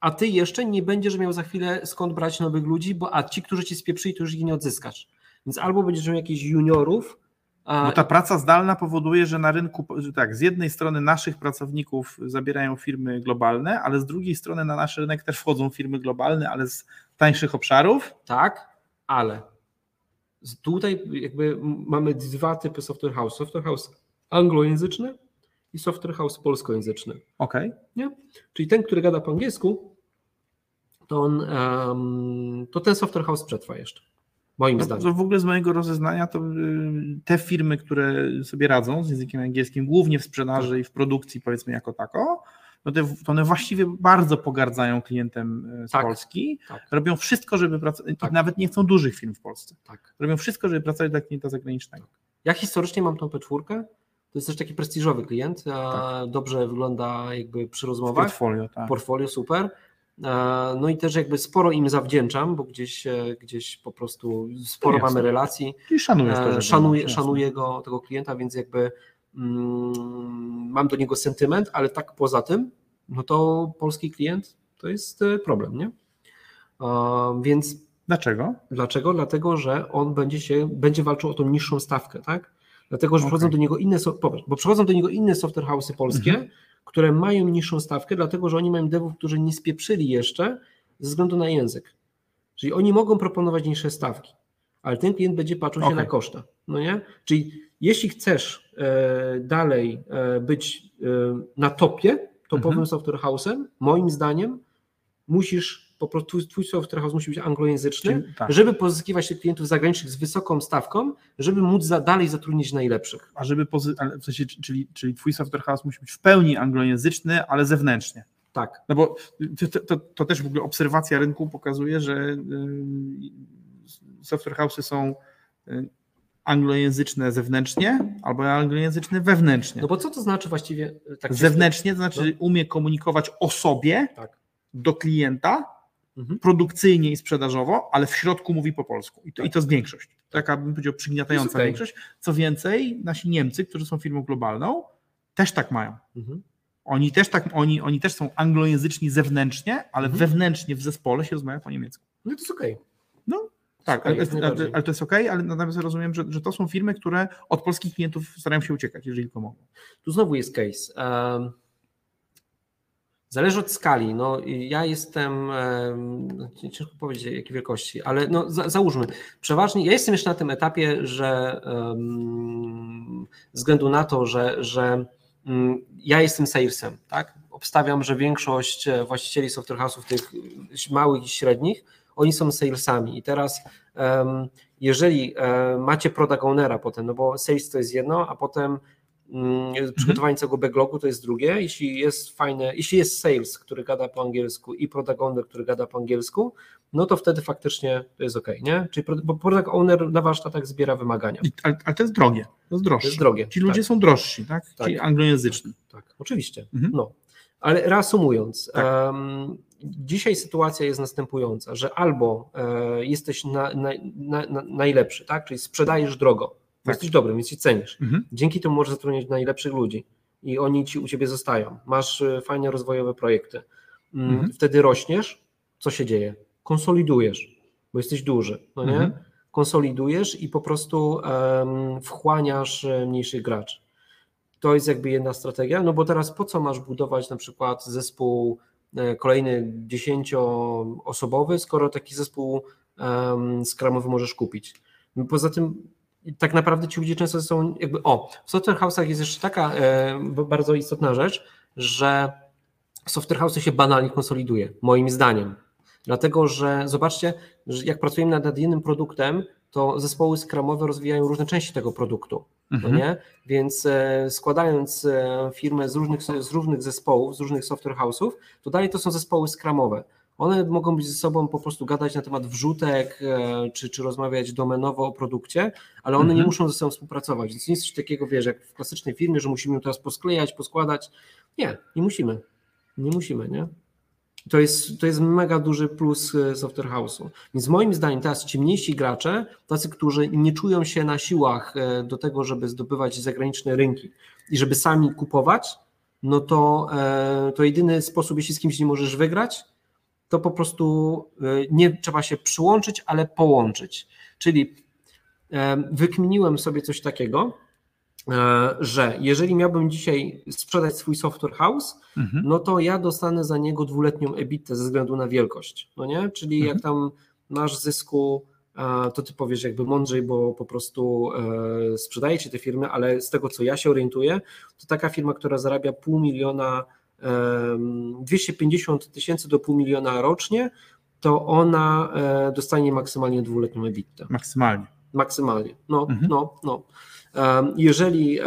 a ty jeszcze nie będziesz miał za chwilę skąd brać nowych ludzi, bo a ci, którzy ci spieprzyli, to już ich nie odzyskasz. Więc albo będziesz miał jakichś juniorów, Bo ta praca zdalna powoduje, że na rynku, tak, z jednej strony naszych pracowników zabierają firmy globalne, ale z drugiej strony na nasz rynek też wchodzą firmy globalne, ale z tańszych obszarów. tak, ale tutaj jakby mamy dwa typy software house. Software house anglojęzyczny i software house polskojęzyczny. Okej. Nie? Czyli ten, który gada po angielsku, to, on, em, to ten software house przetrwa jeszcze. Moim No, zdaniem. w ogóle z mojego rozeznania to y, te firmy, które sobie radzą z językiem angielskim, głównie w sprzedaży i w produkcji, powiedzmy jako tako, no te, to one właściwie bardzo pogardzają klientem y, z Tak. Polski. Tak. Robią wszystko, żeby pracować. Tak. Nawet nie chcą dużych firm w Polsce. Tak. Robią wszystko, żeby pracować dla klienta zagranicznego. Ja historycznie mam tą P4. To jest też taki prestiżowy klient. Tak. Dobrze wygląda jakby przy W rozmowach. portfolio, tak. Portfolio super. E, No i też jakby sporo im zawdzięczam, bo gdzieś, e, gdzieś po prostu sporo jasne. mamy relacji. Szanujesz to, E, Szanuję, szanuję go, tego klienta, więc jakby mm, mam do niego sentyment, ale tak poza tym, no to polski klient to jest problem, nie? Więc Dlaczego? Dlaczego? Dlatego, że on będzie się, będzie walczył o tą niższą stawkę, tak? Dlatego, że przychodzą Okej. do niego inne, bo przychodzą do niego inne software house'y polskie, Mhm. Które mają niższą stawkę, dlatego, że oni mają devów, którzy nie spieprzyli jeszcze ze względu na język. Czyli oni mogą proponować niższe stawki, ale ten klient będzie patrzył się Okej. na koszta, no nie? Czyli jeśli chcesz e, dalej e, być e, na topie, topowym Mhm. software house'em, moim zdaniem musisz po prostu, twój- software house musi być anglojęzyczny, Czyli- tak. żeby pozyskiwać tych klientów zagranicznych z wysoką stawką, żeby móc za, dalej zatrudnić najlepszych. A żeby pozy- ale w sensie, czyli, czyli twój software house musi być w pełni anglojęzyczny, ale zewnętrznie. Tak. No bo to, to, to też w ogóle obserwacja rynku pokazuje, że y, software house'y są y, anglojęzyczne zewnętrznie albo anglojęzyczne wewnętrznie. No bo co to znaczy właściwie tak zewnętrznie to znaczy umie komunikować o sobie Tak. do klienta Mhm. produkcyjnie i sprzedażowo, ale w środku mówi po polsku. I to, Tak. i to jest większość. Taka bym powiedział przygniatająca okej. większość. Co więcej, nasi Niemcy, którzy są firmą globalną, też tak mają. Mhm. Oni też, tak, oni, oni też są anglojęzyczni zewnętrznie, ale Mhm. wewnętrznie w zespole się rozmawia po niemiecku. No to jest okej. Tak, Okej, ale, jak ale, najbardziej. ale to jest ok, ale natomiast rozumiem, że, że to są firmy, które od polskich klientów starają się uciekać, jeżeli tylko mogą. Tu znowu jest case. Em, Zależy od skali. No, ja jestem, em, ciężko powiedzieć jakiej wielkości, ale no, za, załóżmy, przeważnie, ja jestem jeszcze na tym etapie, że ze względu na to, że, że mm, ja jestem salesem, tak? Obstawiam, że większość e, właścicieli software house'ów tych małych i średnich, oni są salesami i teraz jeżeli e, macie product ownera potem, no bo sales to jest jedno, a potem przygotowanie całego backlogu to jest drugie. Jeśli jest fajne, jeśli jest sales, który gada po angielsku i product owner, który gada po angielsku, no to wtedy faktycznie to jest ok, nie? Czyli bo product owner na warsztatach zbiera wymagania. I, ale, ale to jest drogie, to jest droższe. To jest drogie. Ci ludzie tak, są drożsi, tak? Tak. Ci anglojęzyczni. tak, oczywiście. Mhm. No. Ale reasumując, Tak. em, dzisiaj sytuacja jest następująca, że albo e, jesteś na, na, na, najlepszy, tak? czyli sprzedajesz drogo, Tak. jesteś dobrym, więc się cenisz. Mhm. Dzięki temu możesz zatrudniać najlepszych ludzi i oni ci u ciebie zostają. Masz e, fajne rozwojowe projekty. Mm, Mhm. Wtedy rośniesz, co się dzieje? Konsolidujesz, bo jesteś duży, no nie? Mhm. Konsolidujesz i po prostu em, wchłaniasz e, mniejszych graczy. To jest jakby jedna strategia, no bo teraz po co masz budować na przykład zespół e, kolejny dziesięcioosobowy, skoro taki zespół um, skramowy możesz kupić. Poza tym tak naprawdę ci ludzie często są jakby, o, w software house'ach jest jeszcze taka e, bardzo istotna rzecz, że software house'y się banalnie konsoliduje, moim zdaniem. Dlatego, że zobaczcie, że jak pracujemy nad, jednym produktem, to zespoły skramowe rozwijają różne części tego produktu. No Mhm. nie? Więc e, składając e, firmę z różnych, z różnych zespołów, z różnych software house'ów, to dalej to są zespoły skramowe. One mogą być ze sobą po prostu gadać na temat wrzutek, e, czy, czy rozmawiać domenowo o produkcie, ale one nie Mhm. muszą ze sobą współpracować. Więc nie jest coś takiego, wiesz, jak w klasycznej firmie, że musimy ją teraz posklejać, poskładać. Nie, nie musimy. Nie musimy, nie? To jest, to jest mega duży plus e, software house'u. Więc moim zdaniem teraz ci mniejsi gracze, tacy, którzy nie czują się na siłach e, do tego, żeby zdobywać zagraniczne rynki i żeby sami kupować, no to, to jedyny sposób, jeśli z kimś nie możesz wygrać, to po prostu e, nie trzeba się przyłączyć, ale połączyć. Czyli e, wykminiłem sobie coś takiego, e, że jeżeli miałbym dzisiaj sprzedać swój software house, Mhm. no to ja dostanę za niego dwuletnią EBITę ze względu na wielkość, no nie? Czyli Mhm. jak tam masz zysku to ty powiesz jakby mądrzej, bo po prostu sprzedajecie te firmy, ale z tego co ja się orientuję, to taka firma, która zarabia pół miliona, 250 tysięcy do pół miliona rocznie, to ona e, dostanie maksymalnie dwuletnią EBITDA. Maksymalnie. Maksymalnie. No, Mhm. no, no. Jeżeli,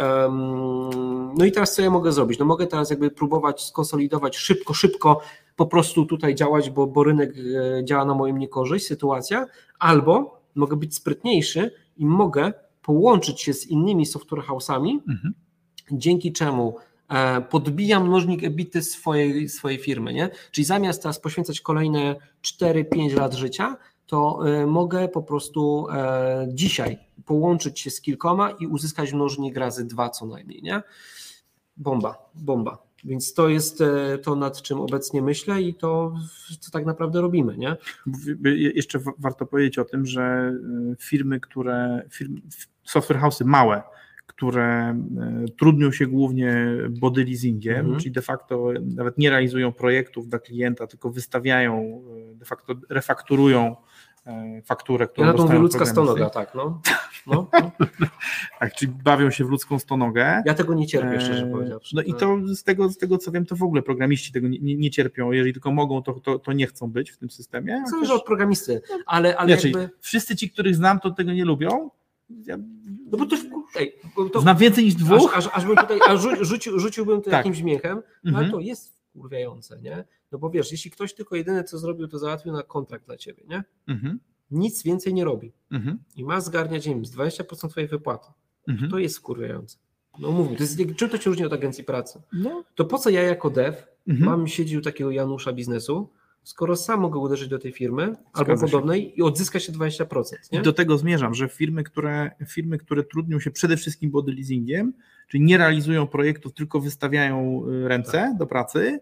no i teraz co ja mogę zrobić? No mogę teraz jakby próbować skonsolidować szybko, szybko po prostu tutaj działać, bo, bo rynek e, działa na moją niekorzyść, sytuacja, albo mogę być sprytniejszy i mogę połączyć się z innymi software house'ami, Mhm. dzięki czemu e, podbijam mnożnik ebity swojej, swojej firmy, nie? Czyli zamiast teraz poświęcać kolejne 4-5 lat życia, to e, mogę po prostu e, dzisiaj połączyć się z kilkoma i uzyskać mnożnik razy dwa co najmniej, nie? Bomba, bomba. Więc to jest to, nad czym obecnie myślę i to, co tak naprawdę robimy, nie? Jeszcze wa- warto powiedzieć o tym, że firmy, które, firmy, software house'y małe, które y, trudnią się głównie body leasingiem, Mhm. czyli de facto nawet nie realizują projektów dla klienta, tylko wystawiają, y, de facto refakturują y, fakturę, Ja którą mówię dostają ludzka stonoga, tak, no. no, no. (laughs) Tak, czyli bawią się w ludzką stonogę. Ja tego nie cierpię, szczerze powiedziawszy. No i to z tego, z tego co wiem, to w ogóle programiści tego nie, nie, cierpią. Jeżeli tylko mogą, to, to, to nie chcą być w tym systemie. Zależy Chociaż- od programisty, ale, ale Znaczy, jakby... wszyscy ci, których znam, to tego nie lubią. Ja No bo to, ej, to znam więcej niż dwóch. Aż, aż, aż bym tutaj, aż rzucił, rzuciłbym to Tak. jakimś śmiechem, no Mhm. ale to jest wkurwiające, nie? No bo wiesz, jeśli ktoś tylko jedyne co zrobił, to załatwił na kontrakt dla ciebie, nie? Mhm, Nic więcej nie robi mhm, i ma zgarniać, wiem, z 20% twojej wypłaty, mhm. to jest wkurwiające. No mówmy, to jest, czym to się różni od agencji pracy? No, To po co ja jako dev mhm. mam siedzieć u takiego Janusza biznesu, skoro sam mogę uderzyć do tej firmy albo Zgadza się. podobnej i odzyskać się 20%, nie? I do tego zmierzam, że firmy które, firmy, które trudnią się przede wszystkim body leasingiem, czyli nie realizują projektów, tylko wystawiają y, ręce Tak. do pracy,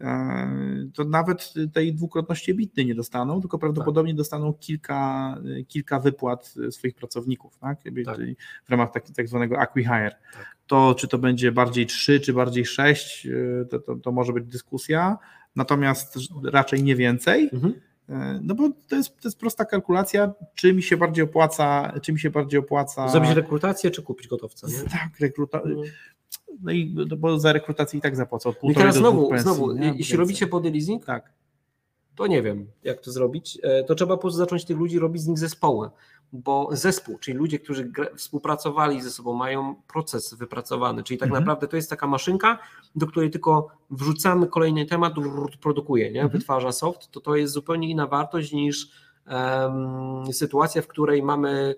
e, to nawet tej dwukrotności bitny nie dostaną, tylko prawdopodobnie dostaną kilka, y, kilka wypłat y, swoich pracowników, tak? Tak. W ramach tak, tak zwanego acqui-hire. Tak. To czy to będzie bardziej 3, czy bardziej 6, y, to, to, to może być dyskusja, natomiast raczej nie więcej. Mhm. E, No bo to jest, to jest prosta kalkulacja, czy mi się bardziej opłaca, czy mi się bardziej opłaca. Zrobić rekrutację czy kupić gotowca, nie? Tak, rekruta. No. No i no bo za rekrutację i tak zapłacę od I teraz do znowu, pensji, znowu nie? jeśli robicie body leasing, Tak. to nie wiem, jak to zrobić. E, To trzeba po prostu zacząć tych ludzi robić z nich zespoły, bo zespół, czyli ludzie, którzy współpracowali ze sobą, mają proces wypracowany, czyli tak Mhm. naprawdę to jest taka maszynka, do której tylko wrzucamy kolejny temat, produkuje, nie? Mhm. wytwarza soft, to to jest zupełnie inna wartość niż em, sytuacja, w której mamy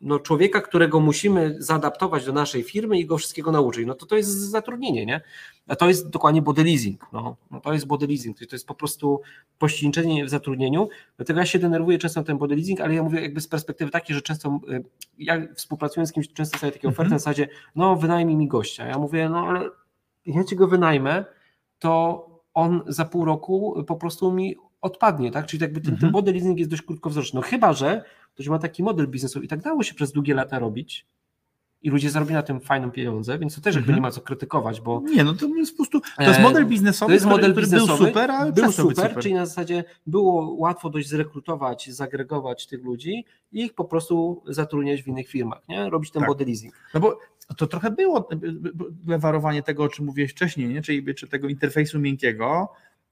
no, człowieka, którego musimy zaadaptować do naszej firmy i go wszystkiego nauczyć. No to to jest zatrudnienie, nie? A to jest dokładnie body leasing. No, no to jest body leasing, to jest po prostu pośredniczenie w zatrudnieniu. Dlatego ja się denerwuję często na ten body leasing, ale ja mówię jakby z perspektywy takiej, że często y, ja współpracując z kimś, często staję takie oferty Mhm. na zasadzie, no wynajmij mi gościa. Ja mówię, no ale ja ci go wynajmę, to on za pół roku po prostu mi odpadnie, tak? Czyli jakby ten, ten Mhm. body leasing jest dość krótkowzroczny. No chyba, że ktoś ma taki model biznesowy i tak dało się przez długie lata robić i ludzie zarobili na tym fajne pieniądze, więc to też jakby Mhm. nie ma co krytykować, bo Nie, no to jest po prostu. To jest E, model biznesowy, to jest model który biznesowy, był super, ale był być super, czyli na zasadzie było łatwo dość zrekrutować, zagregować tych ludzi i ich po prostu zatrudniać w innych firmach, nie? robić ten Tak. body leasing. No bo to trochę było lewarowanie tego, o czym mówiłeś wcześniej, nie? czyli czy tego interfejsu miękkiego.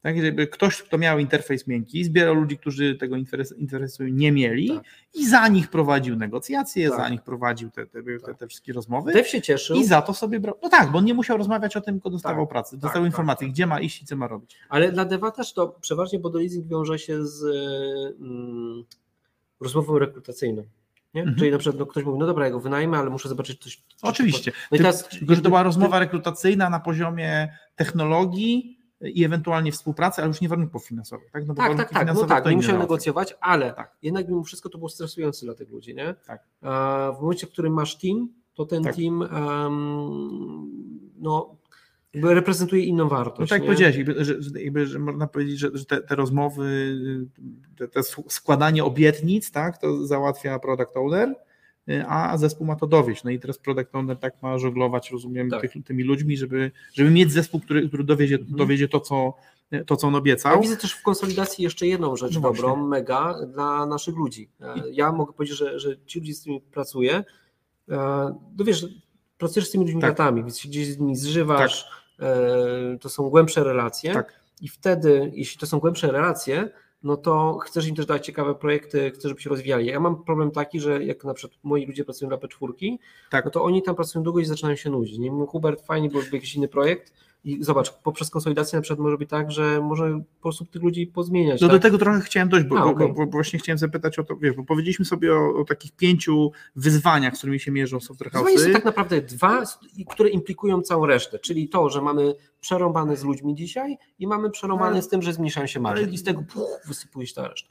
Tak, żeby ktoś, kto miał interfejs miękki, zbierał ludzi, którzy tego interfejsu nie mieli Tak. i za nich prowadził negocjacje, Tak. za nich prowadził te, te, te, te wszystkie rozmowy. Dev się cieszył, I za to sobie brał. No tak, bo on nie musiał rozmawiać o tym, tylko dostawał Tak, pracę, tak, dostawał tak, informacje, tak. gdzie ma iść i co ma robić. ale dla Deva też to przeważnie body leasing wiąże się z mm, rozmową rekrutacyjną. Mhm. Czyli na przykład no, ktoś mówi, no dobra, ja go wynajmę, ale muszę zobaczyć coś. coś Oczywiście. No i Ty- teraz, Tylko, że to była rozmowa rekrutacyjna na poziomie technologii i ewentualnie współpracy, ale już nie warunków finansowych. Tak, no bo Tak, warunki tak, tak. No tak, nie musiałem wątek. negocjować, ale Tak. jednak mimo wszystko to było stresujące dla tych ludzi, nie? Tak. W momencie, w którym masz team, to ten Tak. team em, no, reprezentuje inną wartość. No tak nie? powiedziałeś, jakby, że, że, jakby, że można powiedzieć, że, że te, te rozmowy, te, te składanie obietnic, tak, to załatwia product owner, a zespół ma to dowieść. No i teraz product owner tak ma żonglować, rozumiem, Tak. tych, tymi ludźmi, żeby, żeby mieć zespół, który, który dowiezie, Mhm. dowiezie to, co, to, co on Ja obiecał. widzę też w konsolidacji jeszcze jedną rzecz No dobrą, właśnie. mega dla naszych ludzi. E, Ja mogę powiedzieć, że, że ci ludzie, z którymi pracuję, e, no wiesz, pracujesz z tymi ludźmi Tak. latami, więc się gdzieś z nimi zżywasz, e, to są głębsze relacje Tak. I wtedy, jeśli to są głębsze relacje, no to chcesz im też dać ciekawe projekty, chcesz, żeby się rozwijali. Ja mam problem taki, że jak na przykład moi ludzie pracują dla P4, Tak. no to oni tam pracują długo i zaczynają się nudzić. Nie mówię, Hubert, fajnie byłby jakiś inny projekt i zobacz, poprzez konsolidację na przykład może być tak, że może po prostu tych ludzi pozmieniać. No tak? do tego trochę chciałem dojść, bo, A, okej. bo, bo właśnie chciałem zapytać o to, wiesz, bo powiedzieliśmy sobie o, o takich pięciu wyzwaniach, z którymi się mierzą software Wyzwania są house'y. tak naprawdę dwa, które implikują całą resztę, czyli to, że mamy przerąbane z ludźmi dzisiaj i mamy przerąbane z tym, że zmniejszają się marże ale- i z tego puch, wysypuje się ta reszta.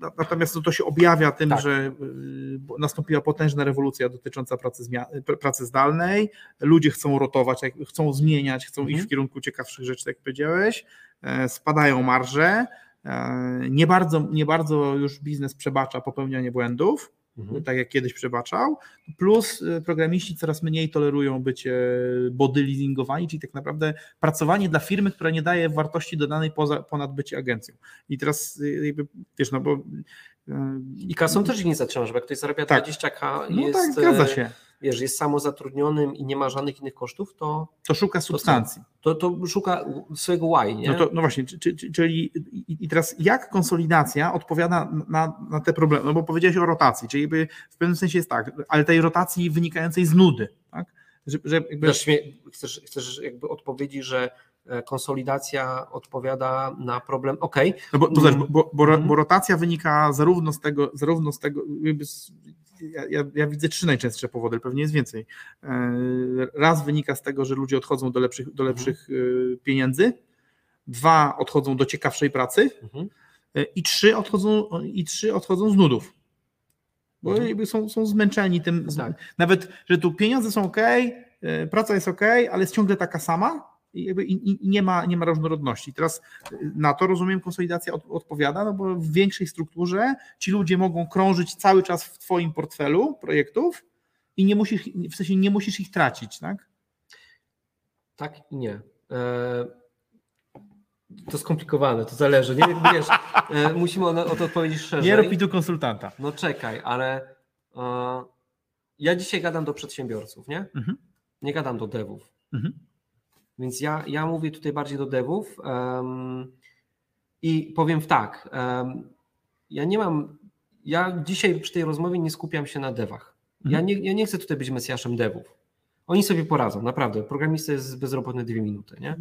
Na- Natomiast to, to się objawia tym, Tak. że y, nastąpiła potężna rewolucja dotycząca pracy, pr- pracy zdalnej. Ludzie chcą rotować, chcą zmieniać, chcą Mhm. iść w kierunku ciekawszych rzeczy, tak jak powiedziałeś. E, Spadają marże. E, Nie bardzo, nie bardzo już biznes przebacza popełnianie błędów, Mhm. tak jak kiedyś przebaczał. Plus y, programiści coraz mniej tolerują bycie body leasingowani, czyli tak naprawdę pracowanie dla firmy, która nie daje wartości dodanej poza, ponad bycie agencją. I teraz y, jakby, wiesz, no bo y, I kasą też ich nie zatrzymasz, bo jak ktoś zarabia Tak. 20k no jest, tak, zgadza się. Wiesz, jest samozatrudnionym i nie ma żadnych innych kosztów, to, To szuka substancji. to, to szuka swojego why, nie? No, to, no właśnie, czy- czy- czy- czyli i teraz jak konsolidacja odpowiada na, na te problemy? No bo powiedziałeś o rotacji, czyli jakby w pewnym sensie jest tak, ale tej rotacji wynikającej z nudy, tak? Że, że jakby, Chcesz, mnie- chcesz, chcesz jakby odpowiedzi, że konsolidacja odpowiada na problem, okej, No bo, bo, bo, bo, Mhm. bo rotacja wynika zarówno z tego, zarówno z tego, z, ja, ja, ja widzę trzy najczęstsze powody, pewnie jest więcej. E, Raz wynika z tego, że ludzie odchodzą do lepszych, do lepszych e, pieniędzy, dwa odchodzą do ciekawszej pracy Mhm. e, i trzy odchodzą, i trzy odchodzą z nudów. Bo Mhm. jakby są, są zmęczeni tym, Tak. nawet, że tu pieniądze są ok, praca jest ok, ale jest ciągle taka sama i, nie, ma, nie ma różnorodności. Teraz y, na to rozumiem konsolidacja od, odpowiada, no bo w większej strukturze ci ludzie mogą krążyć cały czas w twoim portfelu projektów i nie musisz, w sensie nie musisz ich tracić, tak? tak i nie. E, to skomplikowane, to zależy, nie? Wiesz, e, musimy o, o to odpowiedzieć szerzej. Nie rób mi tu konsultanta. No czekaj, ale e, ja dzisiaj gadam do przedsiębiorców, nie? Mhm. Nie gadam do devów. Mhm. Więc ja, ja mówię tutaj bardziej do devów em, i powiem tak. em, ja nie mam. Ja dzisiaj przy tej rozmowie nie skupiam się na devach. Ja, Mhm. nie, ja nie chcę tutaj być mesjaszem devów. Oni sobie poradzą, naprawdę. Programista jest bezrobotny dwie minuty, nie?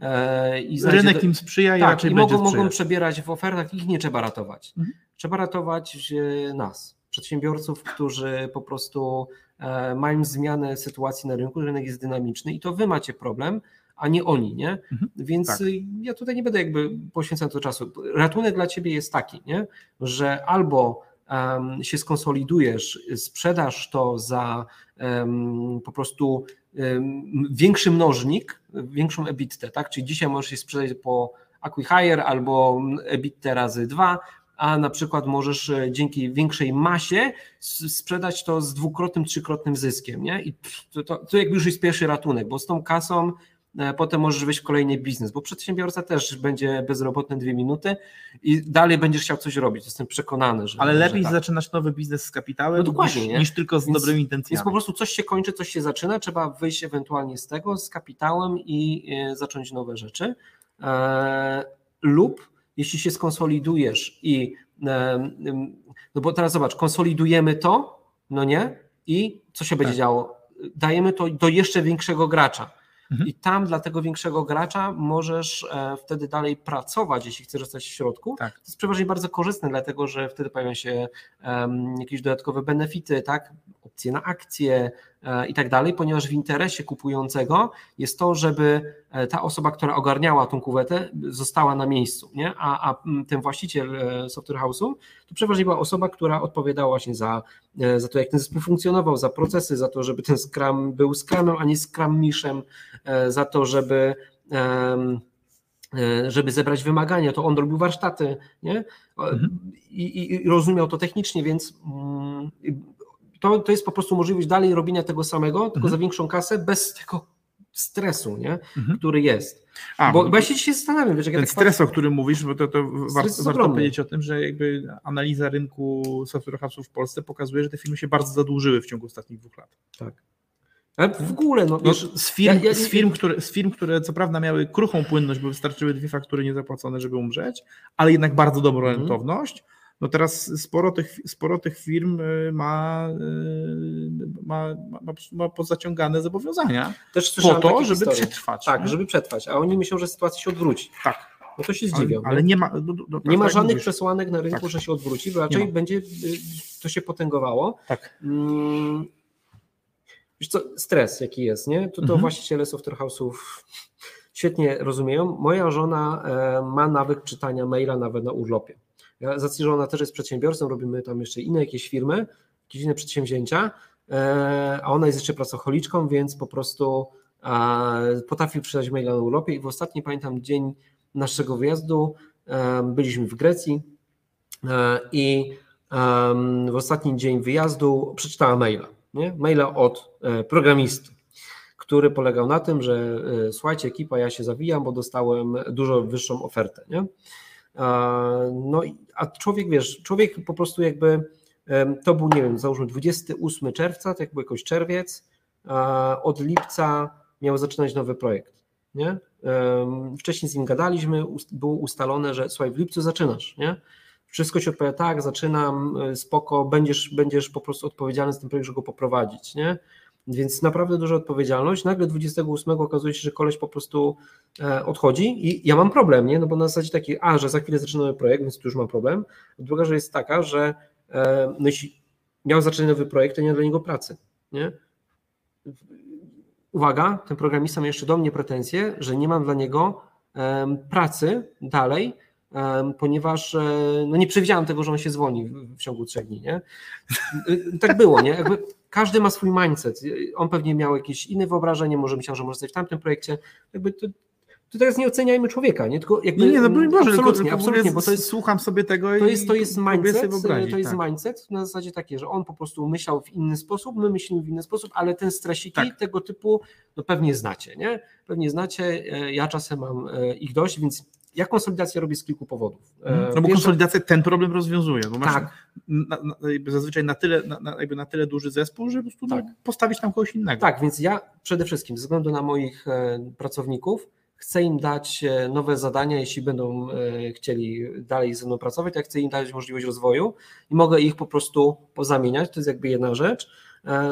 E, i znajdzie Rynek do- im sprzyja i tak, raczej i mogą, mogą przebierać w ofertach, ich nie trzeba ratować. Mhm. Trzeba ratować e, nas, przedsiębiorców, którzy po prostu mają zmianę sytuacji na rynku, rynek jest dynamiczny i to wy macie problem, a nie oni, nie? Mhm. Więc Tak. y, ja tutaj nie będę jakby poświęcał to czasu. Ratunek dla ciebie jest taki, nie? że albo em, się skonsolidujesz, sprzedasz to za em, po prostu em, większy mnożnik, większą EBITdę, tak? Czyli dzisiaj możesz się sprzedać po acquihire albo EBITdę razy dwa, a na przykład możesz e, dzięki większej masie sprzedać to z dwukrotnym, trzykrotnym zyskiem, nie? I to, to, to jakby już jest pierwszy ratunek, bo z tą kasą e, potem możesz wejść w kolejny biznes, bo przedsiębiorca też będzie bezrobotny dwie minuty i dalej będziesz chciał coś robić, jestem przekonany, że Ale że lepiej tak. zaczynać nowy biznes z kapitałem No niż, niż tylko z Więc- dobrymi Więc intencjami. po prostu coś się kończy, coś się zaczyna, trzeba wyjść ewentualnie z tego, z kapitałem i e, zacząć nowe rzeczy. Lub jeśli się skonsolidujesz i e, no bo teraz zobacz, konsolidujemy to, no nie? I co się będzie Tak. działo? Dajemy to do jeszcze większego gracza. Mhm. I tam dla tego większego gracza możesz e, wtedy dalej pracować, jeśli chcesz zostać w środku. Tak. To jest przeważnie bardzo korzystne, dlatego że wtedy pojawiają się em, jakieś dodatkowe benefity, tak? opcje na akcje i tak dalej, ponieważ w interesie kupującego jest to, żeby e, ta osoba, która ogarniała tą kuwetę, została na miejscu, nie? A, a ten właściciel e, software house'u to przeważnie była osoba, która odpowiadała właśnie za, e, za to, jak ten zespół funkcjonował, za procesy, za to, żeby ten Scrum był Scrumem, a nie Scrum Mishem, e, za to, żeby e, żeby zebrać wymagania, to on robił warsztaty, nie? Mhm. I, i, i rozumiał to technicznie, więc mm, to, to jest po prostu możliwość dalej robienia tego samego, tylko Mhm. za większą kasę, bez tego stresu, nie? Mhm. który jest. A, bo, bo ja się dzisiaj zastanawiam, wiesz, jak ja ten tak stres, o którym mówisz, bo to, to warto, warto powiedzieć o tym, że jakby analiza rynku software house'ów w Polsce pokazuje, że te firmy się bardzo zadłużyły w ciągu ostatnich dwóch lat. Ale w ogóle, no, No, wiesz, z, firm, ja- ja- z, firm, które, z firm, które co prawda miały kruchą płynność, bo wystarczyły dwie faktury niezapłacone, żeby umrzeć, ale jednak bardzo dobrą Mhm. No teraz sporo tych, sporo tych firm y, ma, y, ma, ma, ma, ma pozaciągane zobowiązania też po to, żeby historie. przetrwać. Tak, nie? żeby przetrwać, a oni myślą, że sytuacja się odwróci. tak. No to się Ale, zdziwią. ale nie? nie ma, no, no, nie ma tak jak żadnych mówisz. przesłanek na rynku, Tak. że się odwróci, bo Nie raczej ma. będzie y, to się potęgowało. Tak. Mm, Wiesz co, stres jaki jest, nie? To, to Mhm. właściciele software house'ów świetnie rozumieją. Moja żona e, ma nawyk czytania maila nawet na urlopie. Ja, z że ona też jest przedsiębiorcą, robimy tam jeszcze inne jakieś firmy, jakieś inne przedsięwzięcia, e, a ona jest jeszcze pracocholiczką, więc po prostu e, potrafi czytać maila na urlopie i w ostatni, pamiętam, dzień naszego wyjazdu e, byliśmy w Grecji i w ostatni dzień wyjazdu przeczytała maila, nie? maila od programisty, który polegał na tym, że słuchajcie ekipa, ja się zawijam, bo dostałem dużo wyższą ofertę. Nie? No a człowiek, wiesz, człowiek po prostu jakby, to był, nie wiem, załóżmy 28 czerwca, to jak był jakoś czerwiec, od lipca miał zaczynać nowy projekt. Nie? Wcześniej z nim gadaliśmy, było ustalone, że słuchaj, w lipcu zaczynasz, nie? Wszystko ci odpowiada, tak, zaczynam, y, spoko, będziesz, będziesz po prostu odpowiedzialny za ten projekt, żeby go poprowadzić, nie? Więc naprawdę duża odpowiedzialność. Nagle 28 okazuje się, że koleś po prostu e, odchodzi i ja mam problem, nie? No bo na zasadzie taki, a, że za chwilę zaczyna nowy projekt, więc tu już mam problem. Druga rzecz jest taka, że e, no jeśli miał zacząć nowy projekt, to nie ma dla niego pracy, nie? Uwaga, ten programista ma jeszcze do mnie pretensje, że nie mam dla niego pracy dalej, ponieważ e, no nie przewidziałem tego, że on się zwolni w, w ciągu trzech dni. Nie? Y, Tak było, nie? Jakby każdy ma swój mindset. On pewnie miał jakieś inne wyobrażenie, może myślał, że może stać w tamtym projekcie. Jakby to, to teraz nie oceniajmy człowieka, nie? Tylko jakby, Nie, nie, no broń Boże, absolutnie, tylko, tylko absolutnie, bo to jest słucham sobie tego to jest, to jest mindset, wyobrazić, to jest tak. mindset na zasadzie takie, że on po prostu myślał w inny sposób, my myślimy w inny sposób, ale ten stresiki Tak. tego typu, no pewnie znacie, nie? Pewnie znacie, e, ja czasem mam e, ich dość, więc ja konsolidację robię z kilku powodów. E, No bo konsolidacja ten problem rozwiązuje, bo masz Tak, na, zazwyczaj na tyle, na, jakby na tyle duży zespół, że po prostu Tak. no, postawić tam kogoś innego. tak, więc ja przede wszystkim ze względu na moich e, pracowników chcę im dać e, nowe zadania, jeśli będą chcieli dalej ze mną pracować, ja chcę im dać możliwość rozwoju i mogę ich po prostu pozamieniać, to jest jakby jedna rzecz.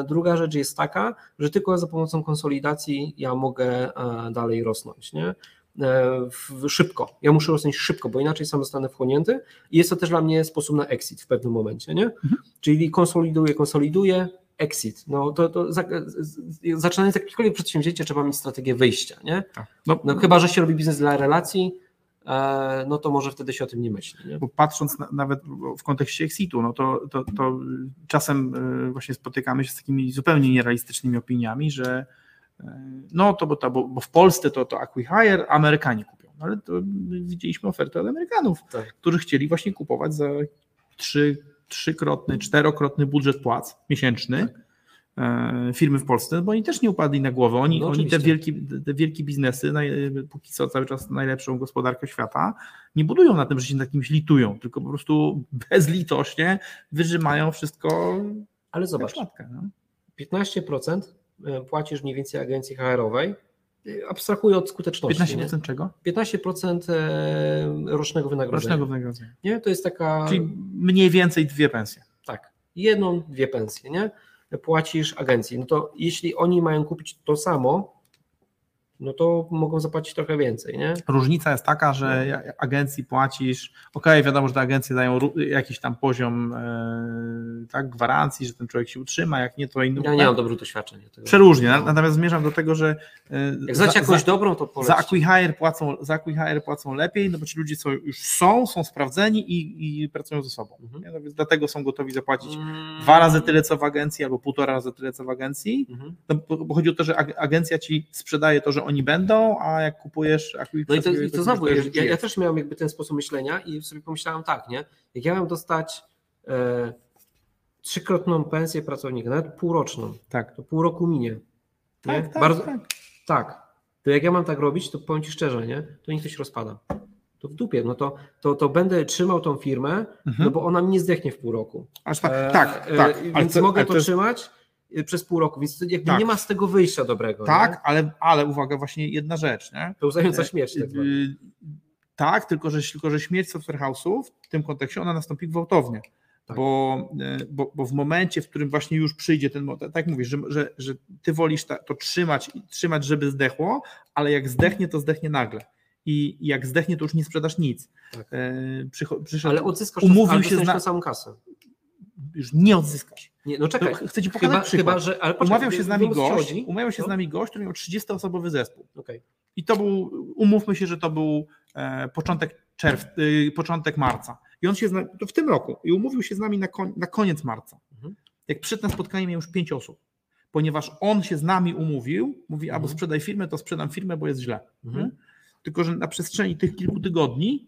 Druga rzecz jest taka, że tylko za pomocą konsolidacji ja mogę dalej rosnąć. Nie? E, Szybko. Ja muszę rosnąć szybko, bo inaczej sam zostanę wchłonięty i jest to też dla mnie sposób na exit w pewnym momencie. Nie? Czyli konsoliduję, konsoliduję, exit. No to, to za, zaczynając jakiekolwiek przedsięwzięcie trzeba mieć strategię wyjścia. Nie? Tak. No, No, chyba, że się robi biznes dla relacji, e, no to może wtedy się o tym nie myśli. Nie? Bo patrząc na, nawet w kontekście exitu, no to, to, to czasem y, właśnie spotykamy się z takimi zupełnie nierealistycznymi opiniami, że no to bo, to, bo, bo w Polsce to, to Acquihire Amerykanie kupią. No ale to my widzieliśmy ofertę od Amerykanów, Tak. którzy chcieli właśnie kupować za trzy, trzykrotny, czterokrotny budżet płac miesięczny. e, Firmy w Polsce, bo oni też nie upadli na głowę. Oni, No oni te, wielkie, te wielkie biznesy, naj, póki co cały czas najlepszą gospodarkę świata, nie budują na tym, że się nad kimś litują, tylko po prostu (laughs) bezlitośnie wyżymają wszystko Ale zobacz, szmatkę. No. 15% płacisz mniej więcej agencji HR-owej, y, abstrahuję od skuteczności. 15% nie? czego? 15% e, rocznego wynagrodzenia. Rocznego wynagrodzenia. Nie? To jest taka, Czyli mniej więcej dwie pensje. tak, jedną, dwie pensje, nie? Płacisz agencji. No to jeśli oni mają kupić to samo, no to mogą zapłacić trochę więcej, nie? Różnica jest taka, No. że ja- agencji płacisz, okej, wiadomo, że te agencje dają jakiś tam poziom e, tak, gwarancji, że ten człowiek się utrzyma, jak nie, to inny. Ja nie mam dobrych doświadczeń. Przeróżnie, No. na- natomiast zmierzam do tego, że e, Jak znacie jakąś za, dobrą, to za. Acquihire płacą, za Acquihire płacą lepiej, no bo ci ludzie są, już są, są sprawdzeni i, i pracują ze sobą. Mhm. No więc dlatego są gotowi zapłacić Mm. dwa razy tyle, co w agencji, albo półtora razy tyle, co w agencji. Mhm. No, bo, bo chodzi o to, że ag- agencja ci sprzedaje to, że oni będą, a jak kupujesz Acquihire, No i to, i to znowu, ja, ja, ja też miałem jakby ten sposób myślenia i sobie pomyślałem tak, nie? Jak ja mam dostać e, trzykrotną pensję pracownika, nawet półroczną, Tak, to pół roku minie. Nie? tak, tak, Bardzo, tak. tak, to jak ja mam tak robić, to powiem Ci szczerze, nie? To niech to się rozpada. To w dupie, no to, to, to będę trzymał tą firmę, no bo ona mi nie zdechnie w pół roku. Aż tak, E, tak, e, tak. ale Więc to- mogę to, jest- trzymać e, przez pół roku, więc jakby Tak. nie ma z tego wyjścia dobrego. Tak, Nie? ale, ale uwaga, właśnie jedna rzecz, nie? Pełzająca śmierć. Tak zwana. Y, Tak, tylko że, tylko że śmierć software house'ów w tym kontekście ona nastąpi gwałtownie. Tak. Bo, y, bo, bo w momencie, w którym właśnie już przyjdzie ten moment, tak mówisz, że, że, że ty wolisz to trzymać, trzymać, żeby zdechło, ale jak zdechnie, to zdechnie nagle. I jak zdechnie, to już nie sprzedasz nic. Tak. Y, przyszedł, Ale odzyskasz umówił to, ale się tę samą kasę. Już nie odzyskasz. Nie, no czekaj. To chcę ci pokazać Chyba, przykład. chyba, że. Ale poczekaj, umawiał się z nami gość, umawiał się z No. nami gość, który miał 30-osobowy zespół. Okej. I to był, umówmy się, że to był e, początek czerw, y, początek marca. I on się z nami, to w tym roku, i umówił się z nami na, koń, na koniec marca. Mhm. Jak przyszedł na spotkanie, miał już pięć osób. Ponieważ on się z nami umówił, mówi, albo Mhm. sprzedaj firmę, to sprzedam firmę, bo jest źle. Mhm. Tylko, że na przestrzeni tych kilku tygodni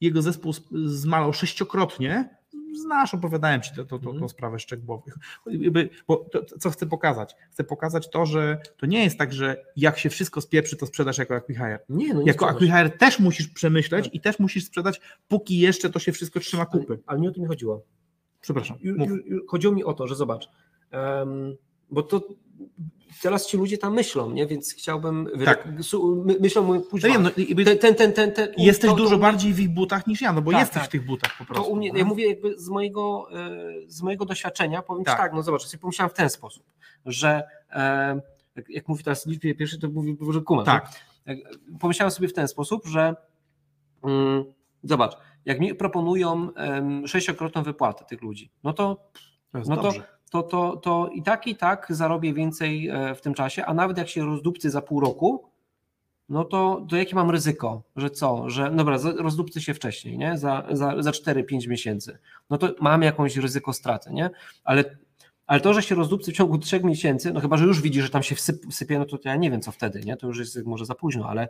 jego zespół sp- zmalał sześciokrotnie. Znasz, opowiadałem Ci to, to, to, Mhm. sprawę szczegółowo. Jakby, Bo to, co chcę pokazać? Chcę pokazać to, że to nie jest tak, że jak się wszystko spieprzy, to sprzedasz jako acquihire. Nie, no nie Jako acquihire też musisz przemyśleć Tak. i też musisz sprzedać, póki jeszcze to się wszystko trzyma Ale, kupy. ale nie o to mi chodziło. Przepraszam. Ju- ju- Chodziło mi o to, że zobacz, em, bo to teraz ci ludzie tam myślą, nie? Więc chciałbym. Tak. myślą, mówię, No wiem, no, ten, ten, ten, ten, jesteś to- to dużo mnie- bardziej w ich butach niż ja, no bo Tak, jesteś tak. w tych butach po To prostu. u mnie, no. ja mówię jakby z mojego, e, z mojego doświadczenia, powiem Tak. tak. no zobacz, sobie pomyślałem w ten sposób, że e, jak, mówi teraz liczbie pierwszy, to mówi, że kuma. Tak. Jak, pomyślałem sobie w ten sposób, że mm, zobacz, jak mi proponują em, sześciokrotną wypłatę tych ludzi, no to To no to, dobrze. to, to, to i tak, i tak zarobię więcej e, w tym czasie, a nawet jak się rozdupcy za pół roku, no to, to jakie mam ryzyko, że co, że dobra, rozdupcy się wcześniej, nie? Za, za, za 4-5 miesięcy, no to mam jakąś ryzyko straty, nie? Ale, ale to, że się rozdupcy w ciągu 3 miesięcy, no chyba, że już widzi, że tam się sypie, no to ja nie wiem co wtedy, nie? To już jest może za późno, ale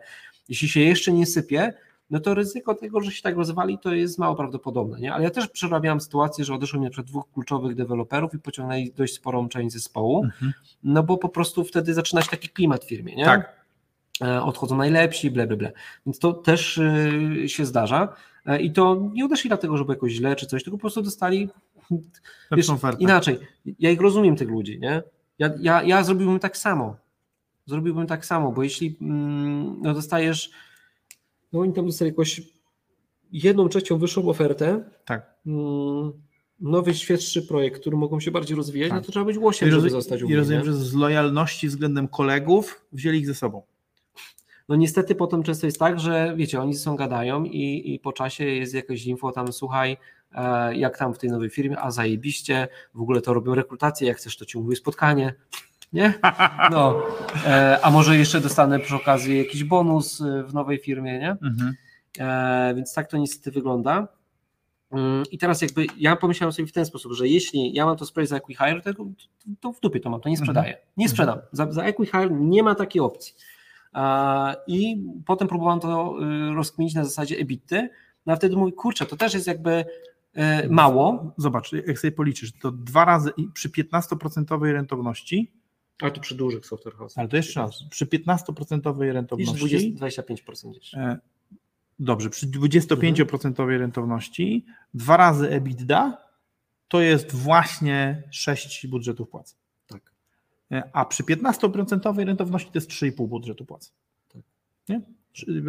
jeśli się jeszcze nie sypie, no to ryzyko tego, że się tak rozwali, to jest mało prawdopodobne. Nie? Ale ja też przerabiałam sytuację, że odeszło na przykład dwóch kluczowych deweloperów i pociągnęli dość sporą część zespołu, Mhm. no bo po prostu wtedy zaczyna się taki klimat w firmie. Nie? Tak. E, Odchodzą najlepsi, ble, ble, ble. Więc to też y, się zdarza. E, I to nie odeszli dlatego, że było jakoś źle czy coś, tylko po prostu dostali wiesz, inaczej. Ja ich rozumiem, tych ludzi. Nie? Ja, ja, ja zrobiłbym tak samo. Zrobiłbym tak samo, bo jeśli mm, no dostajesz, no oni tam dostali jakoś jedną trzecią wyższą ofertę, Tak. mm, nowy, świeższy projekt, który mogą się bardziej rozwijać, Tak. no to trzeba być łosiem, I, żeby rozumiem, zostać u I mnie, rozumiem, nie? że z lojalności względem kolegów wzięli ich ze sobą. No niestety potem często jest tak, że wiecie, oni ze sobą gadają i, i po czasie jest jakieś info tam, słuchaj, e, jak tam w tej nowej firmie, a zajebiście, w ogóle to robią rekrutację, jak chcesz to ci umówię spotkanie, nie? No, e, a może jeszcze dostanę przy okazji jakiś bonus e, w nowej firmie, nie? Mhm. E, więc tak to niestety wygląda. Mm, I teraz jakby ja pomyślałem sobie w ten sposób, że jeśli ja mam to spray za Equihire, to, to w dupie to mam, to nie sprzedaję. Nie sprzedam. Za, za Equihire nie ma takiej opcji. I potem próbowałem to y, rozkminić na zasadzie ebitty, no a wtedy mówię, kurczę, to też jest jakby mało, Zobacz, jak sobie policzysz, to dwa razy przy 15% rentowności, ale to przy dużych software house. ale to jeszcze raz, przy 15% Niż rentowności, 20, 25% gdzieś. e, dobrze, przy 25% rentowności, dwa razy EBITDA to jest właśnie 6 budżetów płac. Tak. E, A przy 15% rentowności to jest 3,5 budżetu płac. Tak. Nie?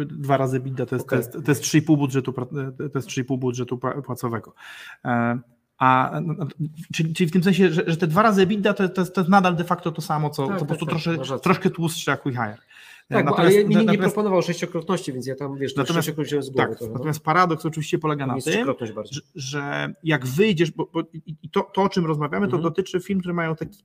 Dwa razy EBITDA to jest, Okej. to jest, to jest 3,5 budżetu, to jest 3,5 budżetu pła- płacowego. A, no, no, czyli, czyli w tym sensie, że, że te dwa razy EBITDA to, to, jest, to jest nadal de facto to samo, co, Tak, co po tak, prostu tak, trosze, troszkę tłustszy jak WeHire. Tak, bo, ale Natomiast- ja, nie, nie natomiast- proponował sześciokrotności, więc ja tam, wiesz, to Natomiast- sześciokrotność z głowy. Tak, trochę, no. natomiast paradoks oczywiście polega na tym, że, że jak wyjdziesz, bo, bo i to, to, o czym rozmawiamy, to Mhm. dotyczy firm, które mają taki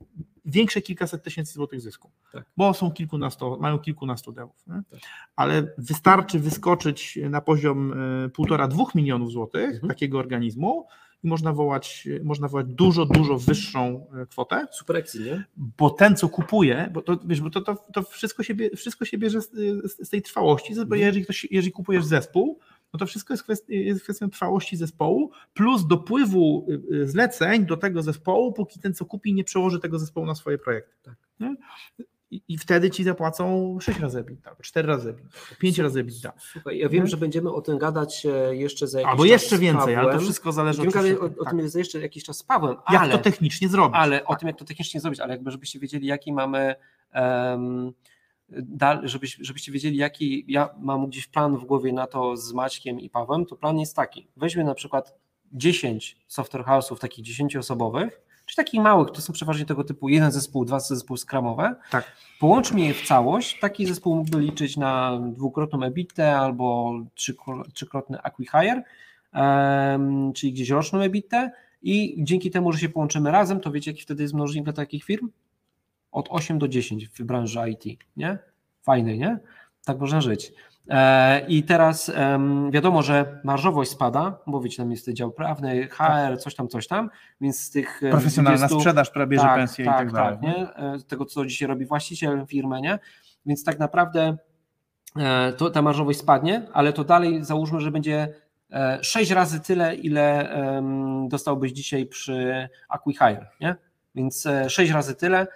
większe kilkaset tysięcy złotych zysku, Tak. bo są kilkunastu, mają kilkunastu devów. Nie? Tak. Ale wystarczy wyskoczyć na poziom e, półtora, dwóch milionów złotych Mhm. takiego organizmu i można wołać, można wołać dużo, dużo wyższą e, kwotę, Super akcji, nie? bo ten, co kupuje, bo to, wiesz, bo to, to, to wszystko, się wszystko się bierze z, z, tej trwałości, bo Mhm. jeżeli, ktoś, jeżeli kupujesz zespół, no to wszystko jest, jest kwestią trwałości zespołu, plus dopływu y, y, zleceń do tego zespołu, póki ten, co kupi, nie przełoży tego zespołu na swoje projekty. Tak. I, i wtedy ci zapłacą 6 razy EBITDA, 4 razy EBITDA, 5 razy EBITDA. Słuchaj, ja wiem, Mhm. że będziemy o tym gadać e, jeszcze za jakiś Albo czas jeszcze więcej, ale to wszystko zależy Będziemy oczywiście gadać o, o tak, tym za jeszcze jakiś czas z Pawłem, jak ale, to technicznie zrobić. ale o Tak. tym, jak to technicznie zrobić, ale jakby żebyście wiedzieli, jaki mamy dal, żebyś, żebyście wiedzieli, jaki ja mam gdzieś plan w głowie na to z Maćkiem i Pawłem, to plan jest taki. Weźmy na przykład 10 software house'ów takich 10-osobowych, czy takich małych, to są przeważnie tego typu jeden zespół, dwa zespoły skramowe, Tak. połączmy je w całość, taki zespół mógłby liczyć na dwukrotną EBITę albo trzykro- trzykrotny acquihire, em, czyli gdzieś roczną EBITę i dzięki temu, że się połączymy razem, to wiecie, jaki wtedy jest mnożnik dla takich firm? Od 8 do 10 w branży IT, nie? Fajny, nie? Tak można żyć. E, I teraz wiadomo, że marżowość spada, bo wiecie, tam jest dział prawny, HR, coś tam, coś tam, więc z tych Profesjonalna 20 sprzedaż, która bierze pensję i tak dalej. nie? E, Tego, co dzisiaj robi właściciel firmy, nie? Więc tak naprawdę e, to, ta marżowość spadnie, ale to dalej załóżmy, że będzie e, sześć razy tyle, ile dostałbyś dzisiaj przy Acquihire, nie? Więc e, sześć razy tyle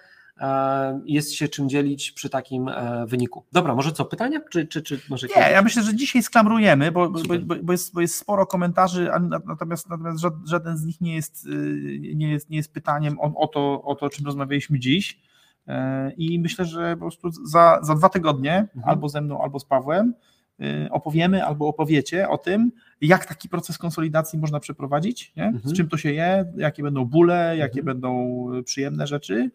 jest się czym dzielić przy takim e, wyniku. Dobra, może co, pytania? Czy, czy, czy może Nie, ja myślę, że dzisiaj sklamrujemy, bo, bo, bo, jest, bo jest sporo komentarzy, natomiast, natomiast ża- żaden z nich nie jest, y, nie jest, nie jest pytaniem o, o, to, o to, o czym rozmawialiśmy dziś. E, I myślę, że po prostu za, za dwa tygodnie Mhm. albo ze mną, albo z Pawłem y, opowiemy albo opowiecie o tym, jak taki proces konsolidacji można przeprowadzić, nie? z Mhm. czym to się je, jakie będą bóle, jakie Mhm. będą y, przyjemne rzeczy.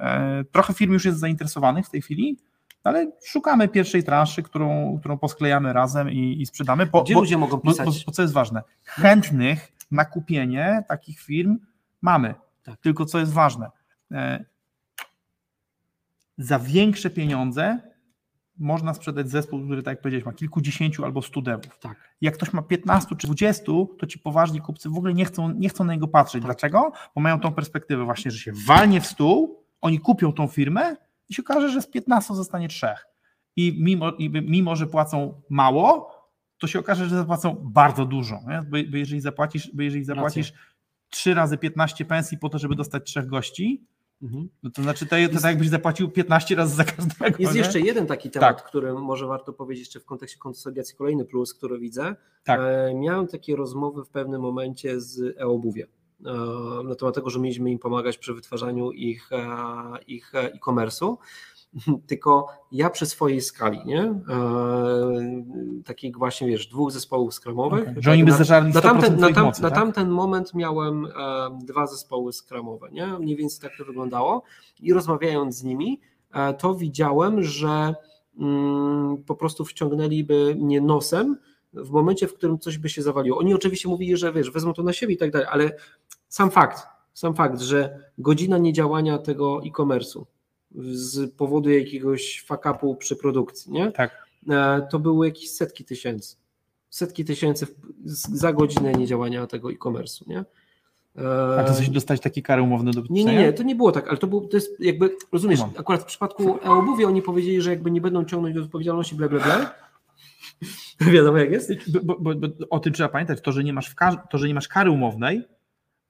E, Trochę firm już jest zainteresowanych w tej chwili, ale szukamy pierwszej transzy, którą, którą posklejamy razem i, i sprzedamy. Bo, Gdzie bo, ludzie mogą bo, pisać? bo, bo co jest ważne? Chętnych na kupienie takich firm mamy. Tak. Tylko co jest ważne? E, za większe pieniądze można sprzedać zespół, który, tak jak powiedziałeś, ma kilkudziesięciu albo stu devów. Tak. Jak ktoś ma 15 czy 20, to ci poważni kupcy w ogóle nie chcą, nie chcą na niego patrzeć. Tak. Dlaczego? Bo mają tą perspektywę właśnie, że się walnie w stół, oni kupią tą firmę i się okaże, że z 15 zostanie trzech. I mimo, i mimo że płacą mało, to się okaże, że zapłacą bardzo dużo. Nie? Bo, bo jeżeli zapłacisz, bo jeżeli zapłacisz 3 razy 15 pensji po to, żeby dostać trzech gości, Mhm. no to znaczy to, to tak jakbyś zapłacił 15 razy za każdego. Jest nie? jeszcze jeden taki temat, Tak. który może warto powiedzieć jeszcze w kontekście konsolidacji, kolejny plus, który widzę. Tak. E, miałem takie rozmowy w pewnym momencie z e-obuwie na temat tego, że mieliśmy im pomagać przy wytwarzaniu ich e, ich e, e-commerce'u. (laughs) Tylko ja przy swojej skali, nie? E, takich właśnie, wiesz, dwóch zespołów skramowych. Okej. Że oni by na, zeżarli na, 100% tamten, na, tam, mocy, na tak? tamten moment miałem e, dwa zespoły skramowe, nie? Mniej więcej tak to wyglądało. I rozmawiając z nimi, e, to widziałem, że mm, po prostu wciągnęliby mnie nosem w momencie, w którym coś by się zawaliło. Oni oczywiście mówili, że wiesz, wezmą to na siebie i tak dalej, ale sam fakt, sam fakt, że godzina niedziałania tego e-commerce'u z powodu jakiegoś fuck-upu przy produkcji, nie? Tak. E, to były jakieś setki tysięcy. Setki tysięcy za godzinę niedziałania tego e-commerce'u, nie? E, A to coś dostać takie kary umowne do nie, nie, nie, to nie było tak, ale to, był, to jest jakby, rozumiesz, akurat w przypadku e-obuwie oni powiedzieli, że jakby nie będą ciągnąć do odpowiedzialności, bla, bla, bla. (laughs) Wiadomo jak jest? Bo, bo, bo o tym trzeba pamiętać, to, że nie masz, to, że nie masz kary umownej,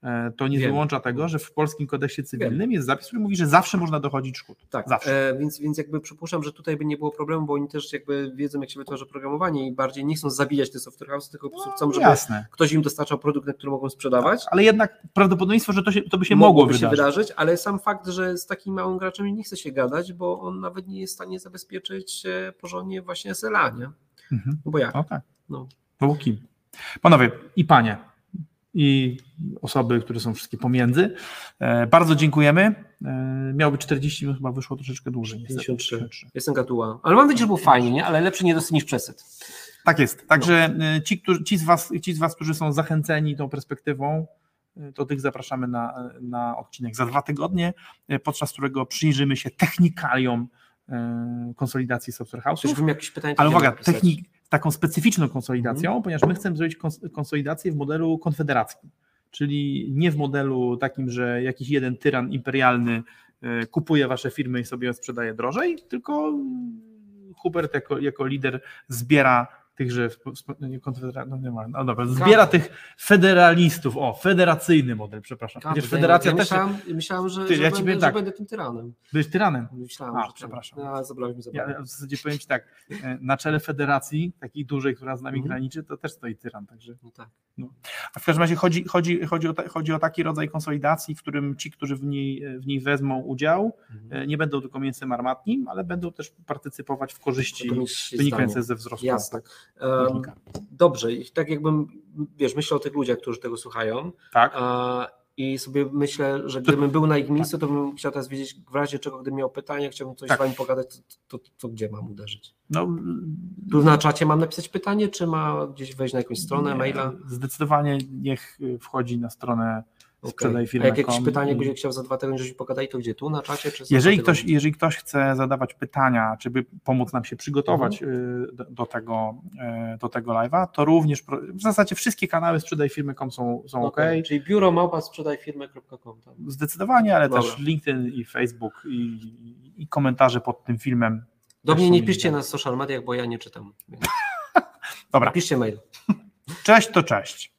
e, to nie Wiem. wyłącza tego, że w polskim kodeksie cywilnym jest zapis, który mówi, że zawsze można dochodzić szkód. Tak, Zawsze. e, więc, więc jakby przypuszczam, że tutaj by nie było problemu, bo oni też jakby wiedzą, jak się wytwarza programowanie i bardziej nie chcą zabijać tych software house, tylko po prostu chcą, żeby Jasne. ktoś im dostarczał produkt, na który mogą sprzedawać. Ale jednak prawdopodobieństwo, że to, się, to by się mogło wydarzyć. się wydarzyć, ale sam fakt, że z takim małym graczem nie chce się gadać, bo on nawet nie jest w stanie zabezpieczyć e, porządnie właśnie SLA, nie? Mhm. No bo jak? No tak. No. Panowie i panie i osoby, które są wszystkie pomiędzy, e, bardzo dziękujemy. E, miało być 40 minut, chyba wyszło troszeczkę dłużej. niestety. 53. Jestem gatuła. Ale mam nadzieję, że było fajnie, nie? Ale lepszy niedosyt niż przesyt. Tak jest. Także e, ci, którzy, ci, z was, ci z Was, którzy są zachęceni tą perspektywą, to tych zapraszamy na, na odcinek za dwa tygodnie, podczas którego przyjrzymy się technikaliom konsolidacji software house'ów. Ale uwaga, technik, taką specyficzną konsolidacją, Mhm. ponieważ my chcemy zrobić kons- konsolidację w modelu konfederackim, czyli nie w modelu takim, że jakiś jeden tyran imperialny e, kupuje wasze firmy i sobie je sprzedaje drożej, tylko Hubert jako, jako lider zbiera tychże sp- sp- nie, konfedera- no nie ma, no dobra, zbiera tych federalistów, o, federacyjny model, przepraszam. Przecież Ja- federacja ja też, myślałem, myślałem że, Ty, że, ja będę, że tak. będę tym tyranem. byłeś tyranem. Myślałem, A, że przepraszam. No, ale zabrałeś mi zabawę. Ja w zasadzie powiem Ci tak, e, na czele federacji, takiej dużej, która z nami Mhm. graniczy, to też stoi tyran, także No tak. A w każdym razie chodzi, chodzi, chodzi, o, ta, chodzi o taki rodzaj konsolidacji, w którym ci, którzy w niej, w niej wezmą udział, Mhm. e, nie będą tylko mięsem armatnim, ale będą też partycypować w korzyści To mieć wynikające zdanie. ze wzrostu Jasne. Dobrze, i tak jakbym, wiesz, myślę o tych ludziach, którzy tego słuchają tak? i sobie myślę, że gdybym był na ich miejscu, to bym chciał teraz wiedzieć, w razie czego, gdybym miał pytanie, chciałbym coś Tak. z wami pogadać, to, to, to gdzie mam uderzyć? No, Tu na czacie mam napisać pytanie, czy ma gdzieś wejść na jakąś stronę, nie, maila? Zdecydowanie niech wchodzi na stronę Sprzedaj A firmę. jak jakieś pytanie będzie chciał za dwa tygodnie, pogadali, to gdzie? Tu na czacie? Czy Jeżeli ktoś, jeżeli ktoś chce zadawać pytania, czy by pomóc nam się przygotować Mhm. y, do, do tego, y, do tego live'a, to również w zasadzie wszystkie kanały sprzedaj firmy.com są, są ok. Okej, Czyli biuro małpa sprzedaj firmę.com. Tak? Zdecydowanie, ale Dobra. też LinkedIn i Facebook i, i komentarze pod tym filmem. Do mnie nie piszcie na social mediach, bo ja nie czytam. (laughs) Dobra, Piszcie mail. cześć to cześć.